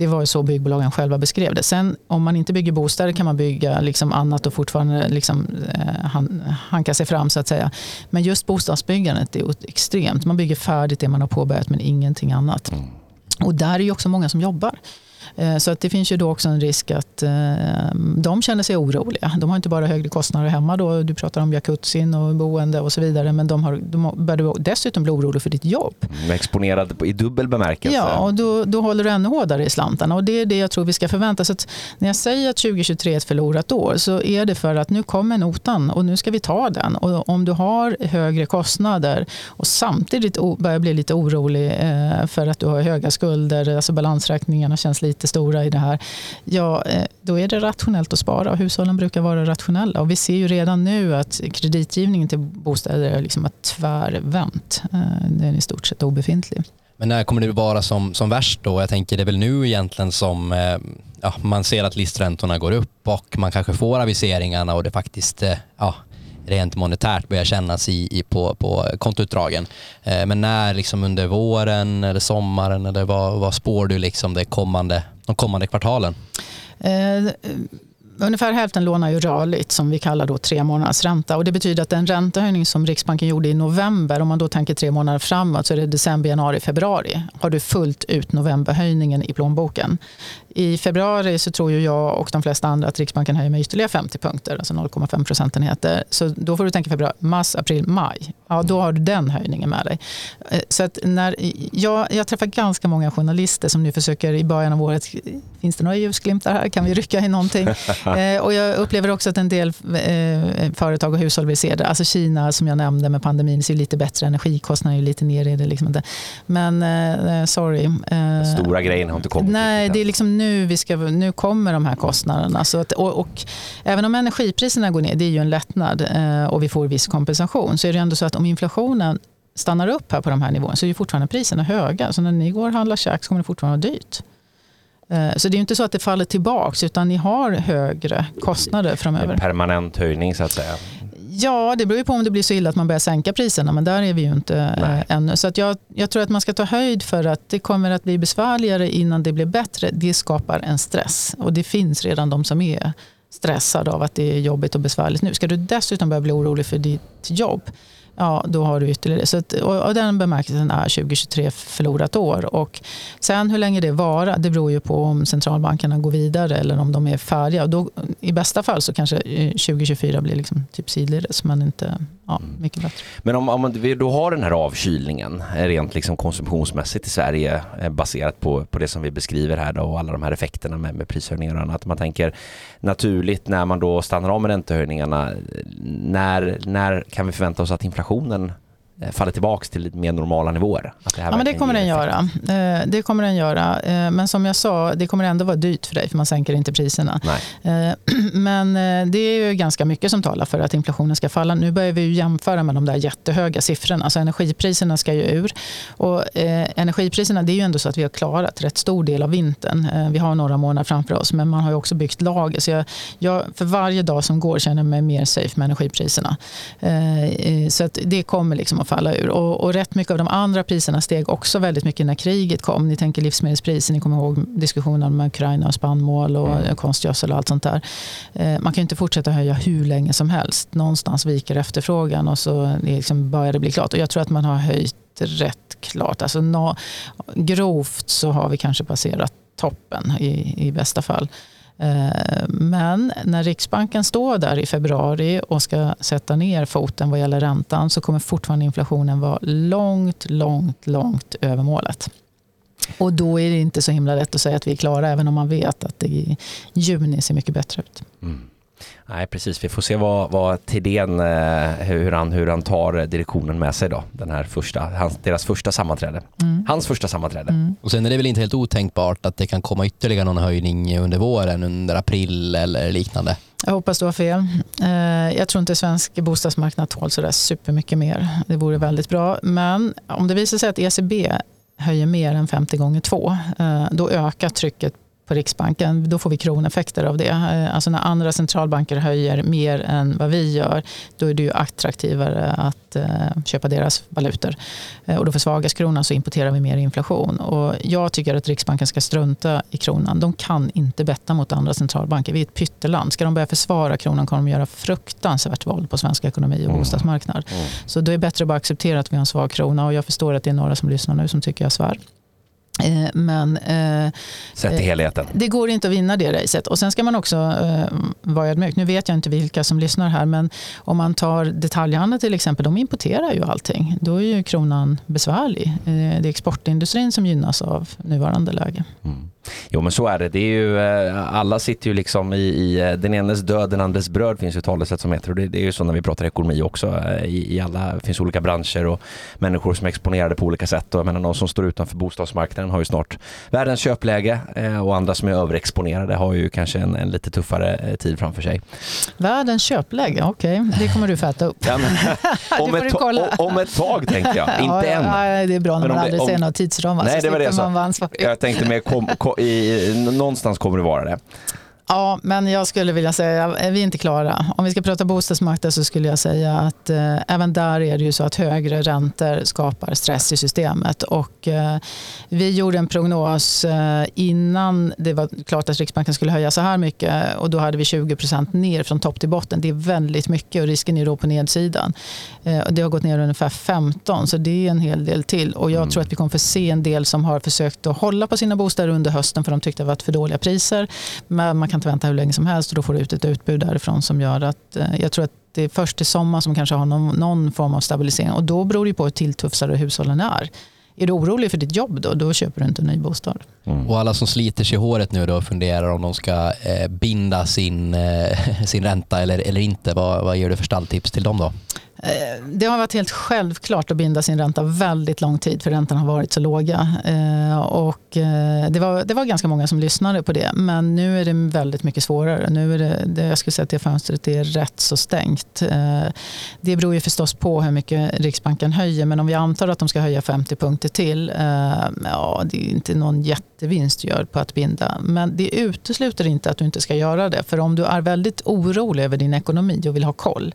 Det var så byggbolagen själva beskrev det. Sen om man inte bygger bostäder kan man bygga liksom annat och fortfarande liksom, eh, hanka sig fram så att säga. Men just bostadsbyggandet är extremt. Man bygger färdigt det man har påbörjat men ingenting annat. Mm. Och där är ju också många som jobbar. Eh, så att det finns ju då också en risk att eh, de känner sig oroliga. De har inte bara högre kostnader hemma. Då. Du pratar om jacuzzin och boende och så vidare. Men de, har, de börjar dessutom bli oroliga för ditt jobb. Mm, exponerad i dubbel bemärkelse. Ja, och då, då håller du ännu hårdare i slantarna. Och det är det jag tror vi ska förvänta oss. När jag säger att 2023 är ett förlorat år så är det för att nu kommer notan och nu ska vi ta den. Och om du har högre kostnader och samtidigt börjar bli lite orolig eh, för att du har höga skulder, alltså balansräkningarna känns lite jättestora i det här, ja, eh, då är det rationellt att spara. Och hushållen brukar vara rationella. Och vi ser ju redan nu att kreditgivningen till bostäder liksom har tvärvänt. Eh, den är i stort sett obefintlig. Men när kommer det vara som, som värst då? Jag tänker det är väl nu egentligen som eh, ja, man ser att listräntorna går upp och man kanske får aviseringarna och det faktiskt ja, rent monetärt börjar kännas i, i på, på kontoutdragen. Eh, men när liksom under våren eller sommaren eller vad, vad spår du liksom det kommande, de kommande kvartalen? Eh, ungefär hälften lånar ju rörligt som vi kallar då tre månaders ränta. Och det betyder att den räntehöjning som Riksbanken gjorde i november, om man då tänker tre månader framåt, så är det december, januari, februari. Har du fullt ut novemberhöjningen i plånboken. I februari så tror ju jag och de flesta andra att Riksbanken höjer med ytterligare 50 punkter, alltså 0,5 procentenheter. Så då får du tänka februari, mars, april, maj. Ja, då har du den höjningen med dig. Eh, så när, jag, jag träffar ganska många journalister som nu försöker i början av året, finns det några ljusglimtar här? Kan vi rycka i någonting? Eh, och jag upplever också att en del eh, företag och hushåll vill se det. Alltså Kina som jag nämnde med pandemin ser lite bättre, energikostnaderna är lite ner i det. Liksom. Men eh, sorry. Den stora grejen har inte kommit. Nej, det är liksom nu, vi ska, nu kommer de här kostnaderna. Så att, och, och, även om energipriserna går ner, det är ju en lättnad eh, och vi får viss kompensation, så är det ändå så att om inflationen stannar upp här på de här nivåerna så är ju fortfarande priserna höga. Så när ni går och handlar käk så kommer det fortfarande vara dyrt. Eh, så det är inte så att det faller tillbaka utan ni har högre kostnader framöver. En permanent höjning så att säga. Ja, det beror ju på om det blir så illa att man börjar sänka priserna, men där är vi ju inte eh, Nej. ännu. Så att jag, jag, tror att man ska ta höjd för att det kommer att bli besvärligare innan det blir bättre. Det skapar en stress och det finns redan de som är stressade av att det är jobbigt och besvärligt nu. Ska du dessutom börja bli orolig för ditt jobb, ja, då har du ytterligare. Så att, och, och den bemärkelsen är 2023 förlorat år. Och sen hur länge det varar, det beror ju på om centralbankerna går vidare eller om de är färdiga. Och då, I bästa fall så kanske 2024 blir liksom typ sidledes, men inte ja, mm. mycket bättre. Men om, om vi då har den här avkylningen eh, rent liksom konsumtionsmässigt i Sverige eh, baserat på, på det som vi beskriver här då, och alla de här effekterna med, med prishöjningar och annat. Man tänker naturligt när man då stannar av med räntehöjningarna, när, när kan vi förvänta oss att inflationen relationen faller tillbaka till lite mer normala nivåer? Det, ja, men det kommer den göra. Eh, det kommer den göra. Eh, men som jag sa, det kommer ändå vara dyrt för dig för man sänker inte priserna. Nej. Men det är ju ganska mycket som talar för att inflationen ska falla. Nu börjar vi jämföra med de där jättehöga siffrorna. Alltså energipriserna ska ju ur. Och energipriserna, det är ju ändå så att vi har klarat rätt stor del av vintern. Vi har några månader framför oss, men man har också byggt lager. Så jag, jag, för varje dag som går känner jag mig mer safe med energipriserna. Så att det kommer liksom att falla ur. Och, och rätt mycket av de andra priserna steg också väldigt mycket när kriget kom. Ni tänker livsmedelspriser, ni kommer ihåg diskussionen med Ukraina och spannmål och mm. konstgödsel och allt sånt där. Eh, man kan inte fortsätta höja hur länge som helst. Någonstans viker efterfrågan och så liksom börjar det bli klart. Och jag tror att man har höjt rätt klart. Alltså, no, grovt så har vi kanske passerat toppen i, i bästa fall. Eh, men när Riksbanken står där i februari och ska sätta ner foten vad gäller räntan så kommer fortfarande inflationen vara långt, långt, långt över målet. Och då är det inte så himla lätt att säga att vi är klara även om man vet att det i juni ser mycket bättre ut. Mm. Nej, precis. Vi får se vad, vad Tidén, eh, hur han, hur han tar direktionen med sig då. Den här första, hans, deras första sammanträde. Mm. Hans första sammanträde. Mm. Och sen är det väl inte helt otänkbart att det kan komma ytterligare någon höjning under våren, under april eller liknande. Jag hoppas du har fel. Eh, Jag tror inte svensk bostadsmarknad tål så där supermycket mer. Det vore väldigt bra. Men om det visar sig att ECB höjer mer än 50 gånger 2, då ökar trycket på Riksbanken. Då får vi kroneffekter av det. Eh, Alltså när andra centralbanker höjer mer än vad vi gör, då är det ju attraktivare att eh, köpa deras valutor. Eh, Och då försvagas kronan så importerar vi mer inflation. Och jag tycker att Riksbanken ska strunta i kronan. De kan inte betta mot andra centralbanker. Vi är ett pytteland. Ska de börja försvara kronan kommer de göra fruktansvärt våld på svensk ekonomi och Mm. bostadsmarknad. Mm. Så då är det bättre att bara acceptera att vi har en svag krona. Och jag förstår att det är några som lyssnar nu som tycker jag svär. Eh, Men eh, Sett till helheten. det går inte att vinna det racet. Och sen ska man också eh, vara ödmjuk. Nu vet jag inte vilka som lyssnar här, men om man tar detaljhandeln till exempel, de importerar ju allting. Då är ju kronan besvärlig. Eh, det är exportindustrin som gynnas av nuvarande läge. Mm. Jo men så är det. det är ju, eh, alla sitter ju liksom i, i eh, den enes död, den andres bröd finns ju talesätt som heter och det, det är ju så när vi pratar ekonomi också. eh, I, i alla, det finns olika branscher och människor som är exponerade på olika sätt och jag menar de som står utanför bostadsmarknaden har ju snart världens köpläge och andra som är överexponerade har ju kanske en, en lite tuffare tid framför sig. Världens köpläge, okej. Det kommer du få äta upp. Ja, men, om, ett ta- om ett tag tänker jag, inte ja, än. Ja, det är bra när Men man aldrig om- ser några tidsramar. Nej, så det var det jag sa. Jag tänkte mer kom, kom, i, någonstans kommer det vara det. Ja, men jag skulle vilja säga vi är inte klara. Om vi ska prata bostadsmarknad så skulle jag säga att eh, även där är det ju så att högre räntor skapar stress i systemet. Och, eh, vi gjorde en prognos eh, innan det var klart att Riksbanken skulle höja så här mycket och då hade vi 20% ner från topp till botten. Det är väldigt mycket och risken är då på nedsidan. Eh, det har gått ner ungefär 15 så det är en hel del till. Och jag Mm. tror att vi kommer få se en del som har försökt att hålla på sina bostäder under hösten för de tyckte det var för dåliga priser. Men man kan inte vänta hur länge som helst och då får du ut ett utbud därifrån som gör att eh, jag tror att det är först till sommar som kanske har någon, någon form av stabilisering och då beror det på hur tilltufsade hushållen är. Är du orolig för ditt jobb då, då köper du inte en ny bostad. Mm. Och alla som sliter sig i håret nu då och funderar om de ska eh, binda sin, eh, sin ränta eller, eller inte. Vad, vad ger du för stalltips till dem då? Eh, det har varit helt självklart att binda sin ränta väldigt lång tid för räntorna har varit så låga. Eh, och eh, det, var, det var ganska många som lyssnade på det men nu är det väldigt mycket svårare. Nu är det, det, jag skulle säga att det fönstret är rätt så stängt. Det beror ju förstås på hur mycket Riksbanken höjer men om vi antar att de ska höja 50 punkter till, ja det är inte någon jättevinst du gör på att binda. Men det utesluter inte att du inte ska göra det. För om du är väldigt orolig över din ekonomi och vill ha koll,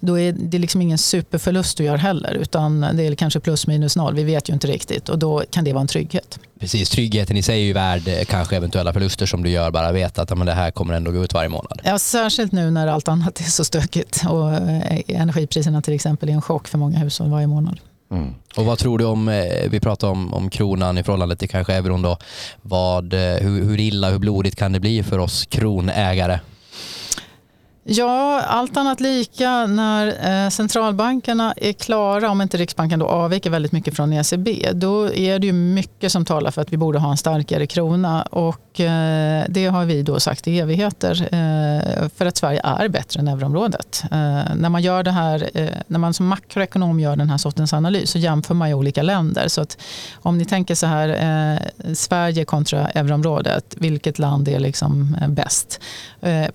då är det liksom ingen superförlust du gör heller. Utan det är kanske plus minus noll, vi vet ju inte riktigt. Och då kan det vara en trygghet. Precis, tryggheten i sig är ju värd eh, kanske eventuella förluster som du gör, bara veta att men det här kommer ändå gå ut varje månad. Ja, särskilt nu när allt annat är så stökigt. Och eh, energipriserna till exempel är en chock för många hushåll varje månad. Mm. Och vad tror du om, eh, vi pratar om, om kronan i förhållande till kanske euron då, vad, eh, hur, hur illa, hur blodigt kan det bli för oss kronägare? Ja, allt annat lika när eh, centralbankerna är klara, om inte Riksbanken då avviker väldigt mycket från ECB, då är det ju mycket som talar för att vi borde ha en starkare krona. Och eh, det har vi då sagt i evigheter, eh, för att Sverige är bättre än euroområdet. När man gör det här, när man som makroekonom gör den här sortens analys så jämför man ju olika länder. Så att om ni tänker så här, Sverige kontra euroområdet, vilket land är liksom bäst?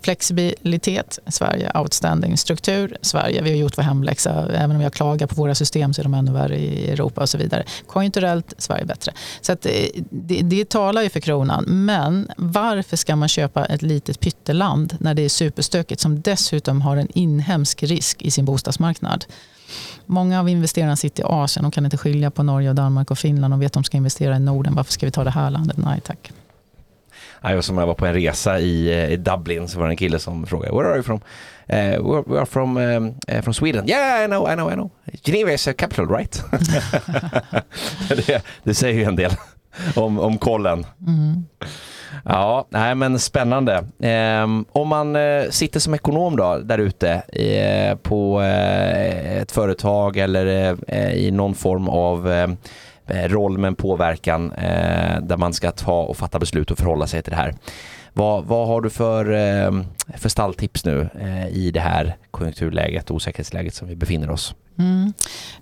Flexibilitet, Sverige. Outstanding struktur, Sverige. Vi har gjort vår hemläxa. Även om jag klagar på våra system så är de ännu värre i Europa och så vidare. Konjunkturellt, Sverige bättre. Så att, eh, det, det talar ju för kronan. Men varför ska man köpa ett litet pytteland när det är superstökigt som dessutom har en inhemsk risk i sin bostadsmarknad? Många av investerarna sitter i Asien De kan inte skilja på Norge, och Danmark och Finland De vet att de ska investera i Norden. Varför ska vi ta det här landet? Nej tack. Jag som jag var på en resa i, eh, i Dublin så var det en kille som frågade Where are you from? Uh, we're, we are from, um, uh, from Sweden. Yeah, I know, I know, I know. Geneva is a capital, right? det, det säger ju en del om, om kollen. Mm. Ja, nej men spännande. Ehm, om man eh, sitter som ekonom då där ute eh, på eh, ett företag eller i någon form av Eh, roll med en påverkan eh, där man ska ta och fatta beslut och förhålla sig till det här. Vad, vad har du för, eh, för stalltips nu eh, i det här konjunkturläget och osäkerhetsläget som vi befinner oss? Mm.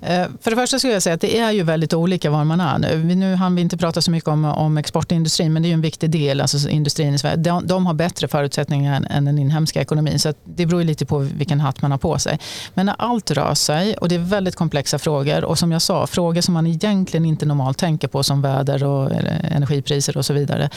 Eh, för det första skulle jag säga att det är ju väldigt olika var man är nu. Nu hann vi inte prata så mycket om, om exportindustrin men det är ju en viktig del, alltså industrin i Sverige. De, de har bättre förutsättningar än den inhemska ekonomin så det beror lite på vilken hatt man har på sig. Men när allt rör sig och det är väldigt komplexa frågor och som jag sa, frågor som man egentligen inte normalt tänker på som väder och energipriser och så vidare.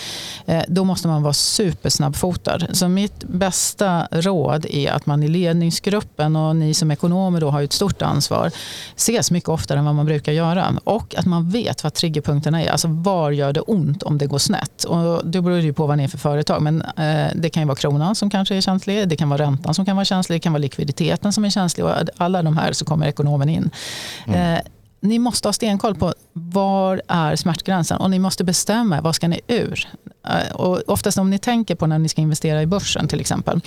Eh, då måste man vara supersnabbfotad. Så mitt bästa råd är att man i ledningsgruppen och ni som ekonomer då har ett stort ansvar ses mycket oftare än vad man brukar göra. Och att man vet vad triggerpunkterna är. Alltså var gör det ont om det går snett? Och det beror ju på vad det är för företag. Men eh, det kan ju vara kronan som kanske är känslig. Det kan vara räntan som kan vara känslig. Det kan vara likviditeten som är känslig. Och alla de här så kommer ekonomen in. Mm. Eh, ni måste ha stenkoll på var är smärtgränsen och ni måste bestämma vad ska ni ur. Eh, och oftast om ni tänker på när ni ska investera i börsen till exempel,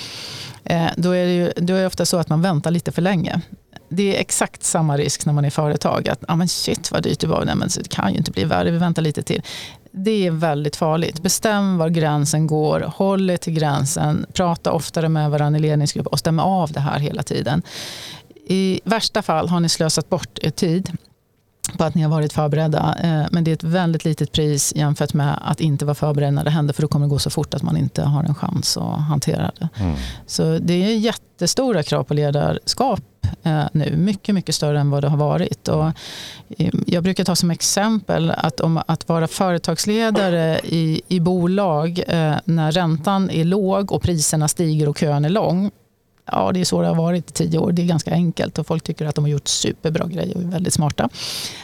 eh, då är det, ju, då är det ofta så att man väntar lite för länge det är exakt samma risk när man är företag. Att ah, men shit vad dyrt det var. Nej, men det kan ju inte bli värre, vi väntar lite till. Det är väldigt farligt. Bestäm var gränsen går, håll er till gränsen, prata oftare med varandra i ledningsgrupp och stäm av det här hela tiden. I värsta fall har ni slösat bort er tid på att ni har varit förberedda. Eh, men det är ett väldigt litet pris jämfört med att inte vara förberedd när det händer. För då kommer det gå så fort att man inte har en chans att hantera det. Mm. Så det är jättestora krav på ledarskap eh, nu. Mycket, mycket större än vad det har varit. Och eh, jag brukar ta som exempel att om att vara företagsledare i, i bolag när räntan är låg och priserna stiger och kön är lång Ja, det är så det har varit i tio år. Det är ganska enkelt och folk tycker att de har gjort superbra grejer och är väldigt smarta.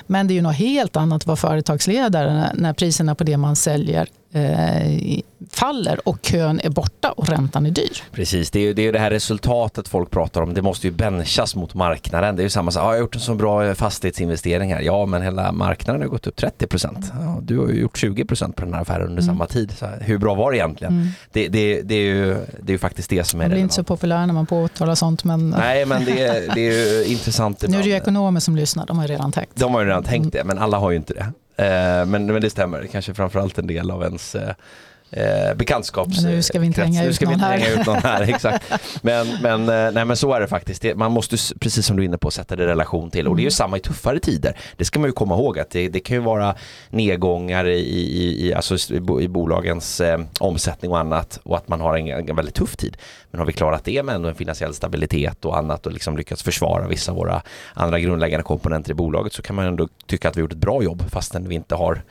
Men det är ju något helt annat att vara företagsledare när priserna på det man säljer eh, faller och kön är borta och räntan är dyr. Precis, det är ju det, är det här resultatet folk pratar om. Det måste ju benchas mot marknaden. Det är ju samma sak, ah, jag har gjort en så bra fastighetsinvestering här. Ja, men hela marknaden har gått upp 30 procent. Ja, du har ju gjort 20 procent på den här affären under mm. samma tid. Så hur bra var det egentligen? Mm. Det, det, det, är ju, det är ju faktiskt det som är det. Man blir inte så populär när man påtalar sånt. Men... Nej, men det, är, det är ju intressant. Nu är det ju ekonomer som lyssnar, de har ju redan tänkt. De har ju redan tänkt det, men alla har ju inte det. Eh, men, men det stämmer, kanske framförallt en del av ens eh, eh, bekantskaps... nu ska vi inte hänga ut någon här. Hänga ut någon här exakt. Men, men, eh, nej, men så är det faktiskt. Det, man måste, precis som du är inne på, sätta det i relation till. Och det är ju mm. samma i tuffare tider. Det ska man ju komma ihåg att det, det kan ju vara nedgångar i, i, i, alltså i bolagens eh, omsättning och annat och att man har en, en, väldigt tuff tid. Men har vi klarat det med en finansiell stabilitet och annat och liksom lyckats försvara vissa av våra andra grundläggande komponenter i bolaget så kan man ändå tycka att vi gjort ett bra jobb fastän vi inte har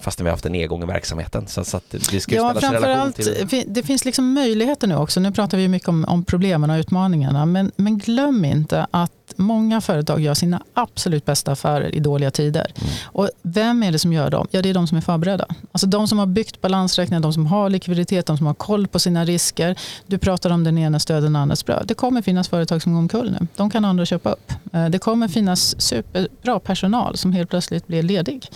fastän vi har haft en nedgång i verksamheten. Så, så att det ska ja, framförallt, till... det finns liksom möjligheter nu också. Nu pratar vi mycket om, om problemen och utmaningarna. Men, men glöm inte att många företag gör sina absolut bästa affärer i dåliga tider. Mm. Och vem är det som gör dem? Ja, det är de som är förberedda. Alltså de som har byggt balansräkningar, de som har likviditet, de som har koll på sina risker. Du pratar om den ena stöden, den andras bröd. Det kommer finnas företag som går omkull nu. De kan andra köpa upp. Eh, det kommer finnas superbra personal som helt plötsligt blir ledig.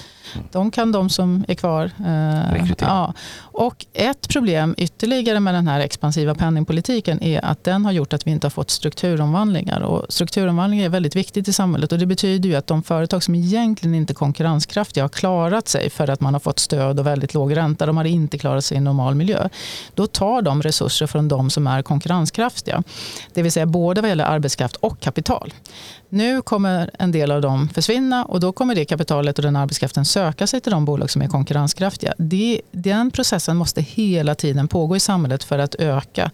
De kan de som är kvar. Eh, ja. Och ett problem ytterligare med den här expansiva penningpolitiken är att den har gjort att vi inte har fått strukturomvandlingar. Och strukturomvandlingar är väldigt viktigt i samhället och det betyder ju att de företag som egentligen inte är konkurrenskraftiga har klarat sig för att man har fått stöd och väldigt låg ränta. De har inte klarat sig i normal miljö. Då tar de resurser från de som är konkurrenskraftiga. Det vill säga både vad gäller arbetskraft och kapital. Nu kommer en del av dem försvinna och då kommer det kapitalet och den arbetskraften söka sig till de bolag som är konkurrenskraftiga. Det, den processen måste hela tiden pågå i samhället för att öka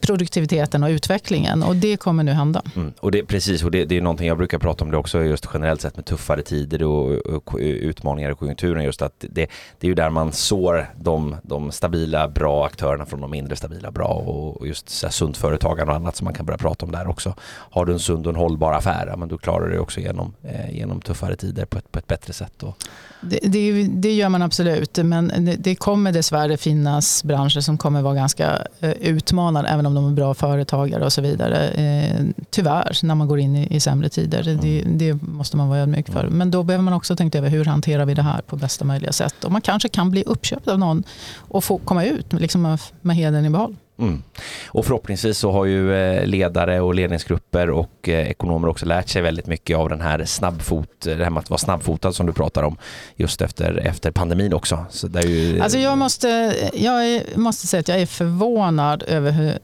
produktiviteten och utvecklingen och det kommer nu hända. Mm. Och det, precis, och det, det, är någonting jag brukar prata om det också just generellt sett med tuffare tider och, och utmaningar i konjunkturen just att det, det är ju där man sår de, de stabila bra aktörerna från de mindre stabila bra och, just så här, sunt företagande och annat som man kan börja prata om där också. Har du en sund och en hållbar affär, men då klarar du det också genom, eh, genom tuffare tider på ett, på ett bättre sätt. Och... Det, det, det, gör man absolut, men det kommer dessvärre finnas branscher som kommer vara ganska eh, utmanande även om de är bra företagare och så vidare. Eh, tyvärr, när man går in i, i sämre tider. Mm. Det, det, måste man vara ödmjuk för. Men då behöver man också tänka över hur hanterar vi det här på bästa möjliga sätt. Och man kanske kan bli uppköpt av någon och få komma ut liksom med, med hedern i behåll. Mm. Och förhoppningsvis så har ju eh, ledare och ledningsgrupper och eh, ekonomer också lärt sig väldigt mycket av den här snabbfot, det här med att vara snabbfotad som du pratar om just efter, efter pandemin också. Så det är ju... Alltså jag måste, jag måste säga att jag är förvånad över hur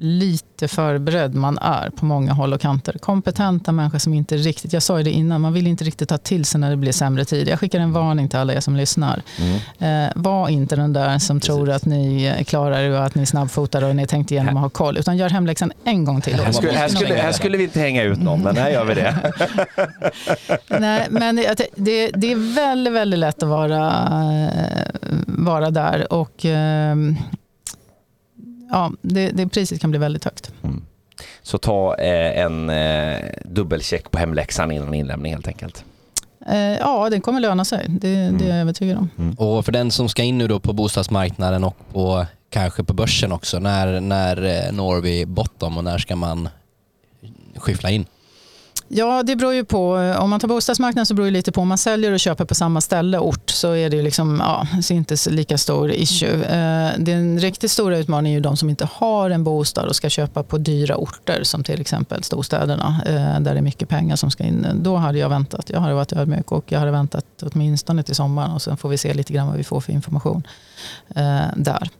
lite förberedd man är på många håll och kanter. Kompetenta människor som inte riktigt, jag sa ju det innan, man vill inte riktigt ta till sig när det blir sämre tid. Jag skickar en varning till alla er som lyssnar. Mm. Eh, var inte den där som Precis. tror att ni klarar det och att ni är snabbfotade och ni tänkt igenom att ha koll, utan gör hemläxan en gång till. Här skulle, här skulle, här skulle vi inte hänga ut någon, men här gör vi det. Nej, men det, det, är väldigt, väldigt lätt att vara, eh, vara där och eh, ja, det, det priset kan bli väldigt högt. Mm. Så ta eh, en eh, dubbelcheck på hemläxan innan inlämning helt enkelt. Eh, ja, det kommer löna sig. Det, mm. det är jag övertygad om. Mm. Och för den som ska in nu då på bostadsmarknaden och på, kanske på börsen också, när, när eh, når vi bottom och när ska man skyffla in? Ja, det beror ju på. Om man tar bostadsmarknaden så beror det lite på. Om man säljer och köper på samma ställe, ort, så är det liksom, ja, inte lika stor issue. Eh, den riktigt stora utmaningen är ju de som inte har en bostad och ska köpa på dyra orter som till exempel storstäderna eh, där det är mycket pengar som ska in. Då hade jag väntat. Jag hade varit ödmjuk och jag hade väntat åtminstone till sommaren och sen får vi se lite grann vad vi får för information eh, där.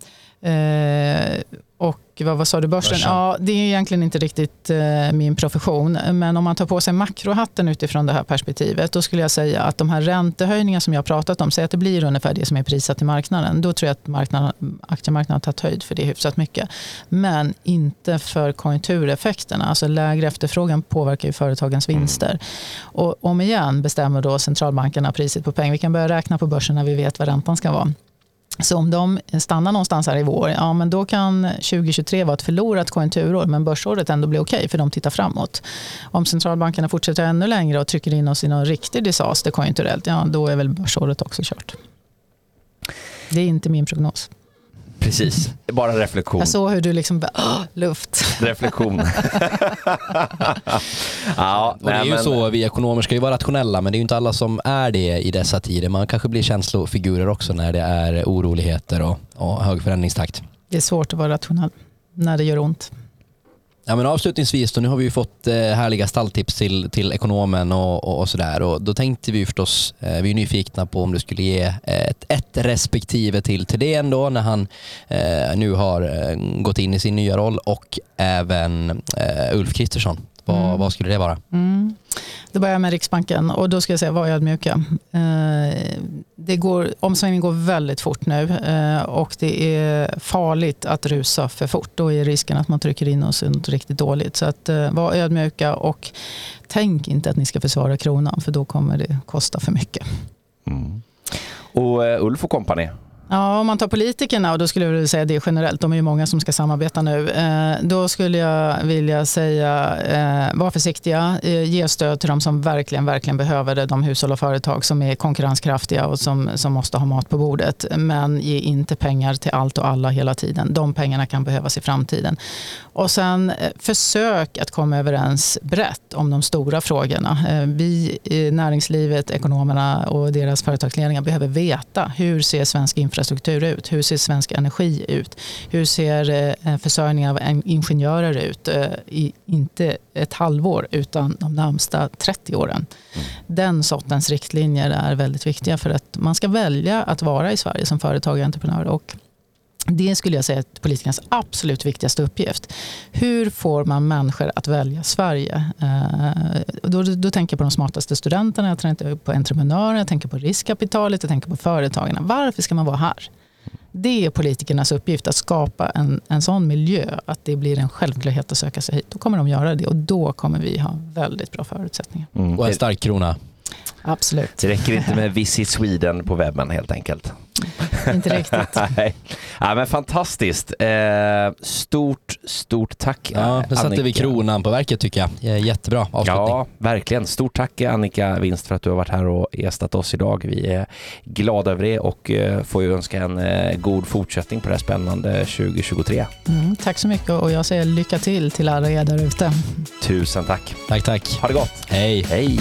Och vad, vad sa du, börsen? börsen? Ja, det är egentligen inte riktigt eh, min profession. Men om man tar på sig makrohatten utifrån det här perspektivet, då skulle jag säga att de här räntehöjningarna som jag har pratat om, säg att det blir ungefär det som är prissatt i marknaden. Då tror jag att marknaden, aktiemarknaden har tagit höjd för det hyfsat mycket. Men inte för konjunktureffekterna. Alltså lägre efterfrågan påverkar ju företagens mm. vinster. Mm. Och om igen bestämmer då centralbankerna priset på pengar. Vi kan börja räkna på börsen när vi vet vad räntan ska vara. Så om de stannar någonstans här i vår, ja, men då kan 2023 vara ett förlorat konjunkturår men börsåret ändå bli okej okay, för de tittar framåt. Om centralbankerna fortsätter ännu längre och trycker in oss i någon riktig disaster konjunkturellt, ja, då är väl börsåret också kört. Det är inte min prognos. Precis, bara reflektion. Jag såg hur du liksom bara, luft. Reflektion. ja, och det är ju men... så, vi ekonomer ska ju vara rationella men det är ju inte alla som är det i dessa tider. Man kanske blir känslofigurer också när det är oroligheter och, och hög förändringstakt. Det är svårt att vara rationell när det gör ont. Ja, men avslutningsvis, då, nu har vi ju fått eh, härliga stalltips till, till ekonomen och, och, och sådär. Och då tänkte vi förstås, eh, vi är nyfikna på om du skulle ge eh, ett, ett respektive till Thedéen då när han eh, nu har eh, gått in i sin nya roll och även eh, Ulf Kristersson. Vad, mm. vad skulle det vara? Mm. Då börjar jag med Riksbanken och då ska jag säga var ödmjuka. Eh, det går, omsvängningen går väldigt fort nu eh, och det är farligt att rusa för fort. Då är risken att man trycker in oss riktigt dåligt. Så att, eh, var ödmjuka och tänk inte att ni ska försvara kronan för då kommer det kosta för mycket. Mm. Och Ulf och kompani, Ja, om man tar politikerna, och då skulle jag vilja säga det generellt, de är ju många som ska samarbeta nu. Eh, då skulle jag vilja säga, eh, var försiktiga, eh, ge stöd till de som verkligen, verkligen behöver det, de hushåll och företag som är konkurrenskraftiga och som, som måste ha mat på bordet. Men ge inte pengar till allt och alla hela tiden. De pengarna kan behövas i framtiden. Och sen försök att komma överens brett om de stora frågorna. Vi, näringslivet, ekonomerna och deras företagsledningar behöver veta hur ser svensk infrastruktur infrastruktur ut? Hur ser svensk energi ut? Hur ser eh, försörjningen av ingenjörer ut? Eh, I, inte ett halvår utan de närmsta 30 åren. Mm. Den sortens riktlinjer är väldigt viktiga för att man ska välja att vara i Sverige som företagare och entreprenör. Och det skulle jag säga är politikernas absolut viktigaste uppgift. Hur får man människor att välja Sverige? Eh, då, då tänker jag på de smartaste studenterna, jag tänker på entreprenörer, jag tänker på riskkapitalet, jag tänker på företagarna. Varför ska man vara här? Det är politikernas uppgift att skapa en, en sån miljö att det blir en självklarhet att söka sig hit. Då kommer de göra det och då kommer vi ha väldigt bra förutsättningar. Mm. Och en stark krona. Absolut. Det räcker inte med Visit Sweden på webben helt enkelt. Inte riktigt. Nej. Ja, men fantastiskt. Eh, stort, stort tack Ja, nu satte vi kronan på verket tycker jag. Jättebra avslutning. Ja, verkligen. Stort tack Annika Winst för att du har varit här och gästat oss idag. Vi är glada över det och eh, får ju önska en eh, god fortsättning på det här spännande 2023. Mm, tack så mycket och jag säger lycka till till alla er där ute. Tusen tack. Tack, tack. Ha det gott. Hej. Hej.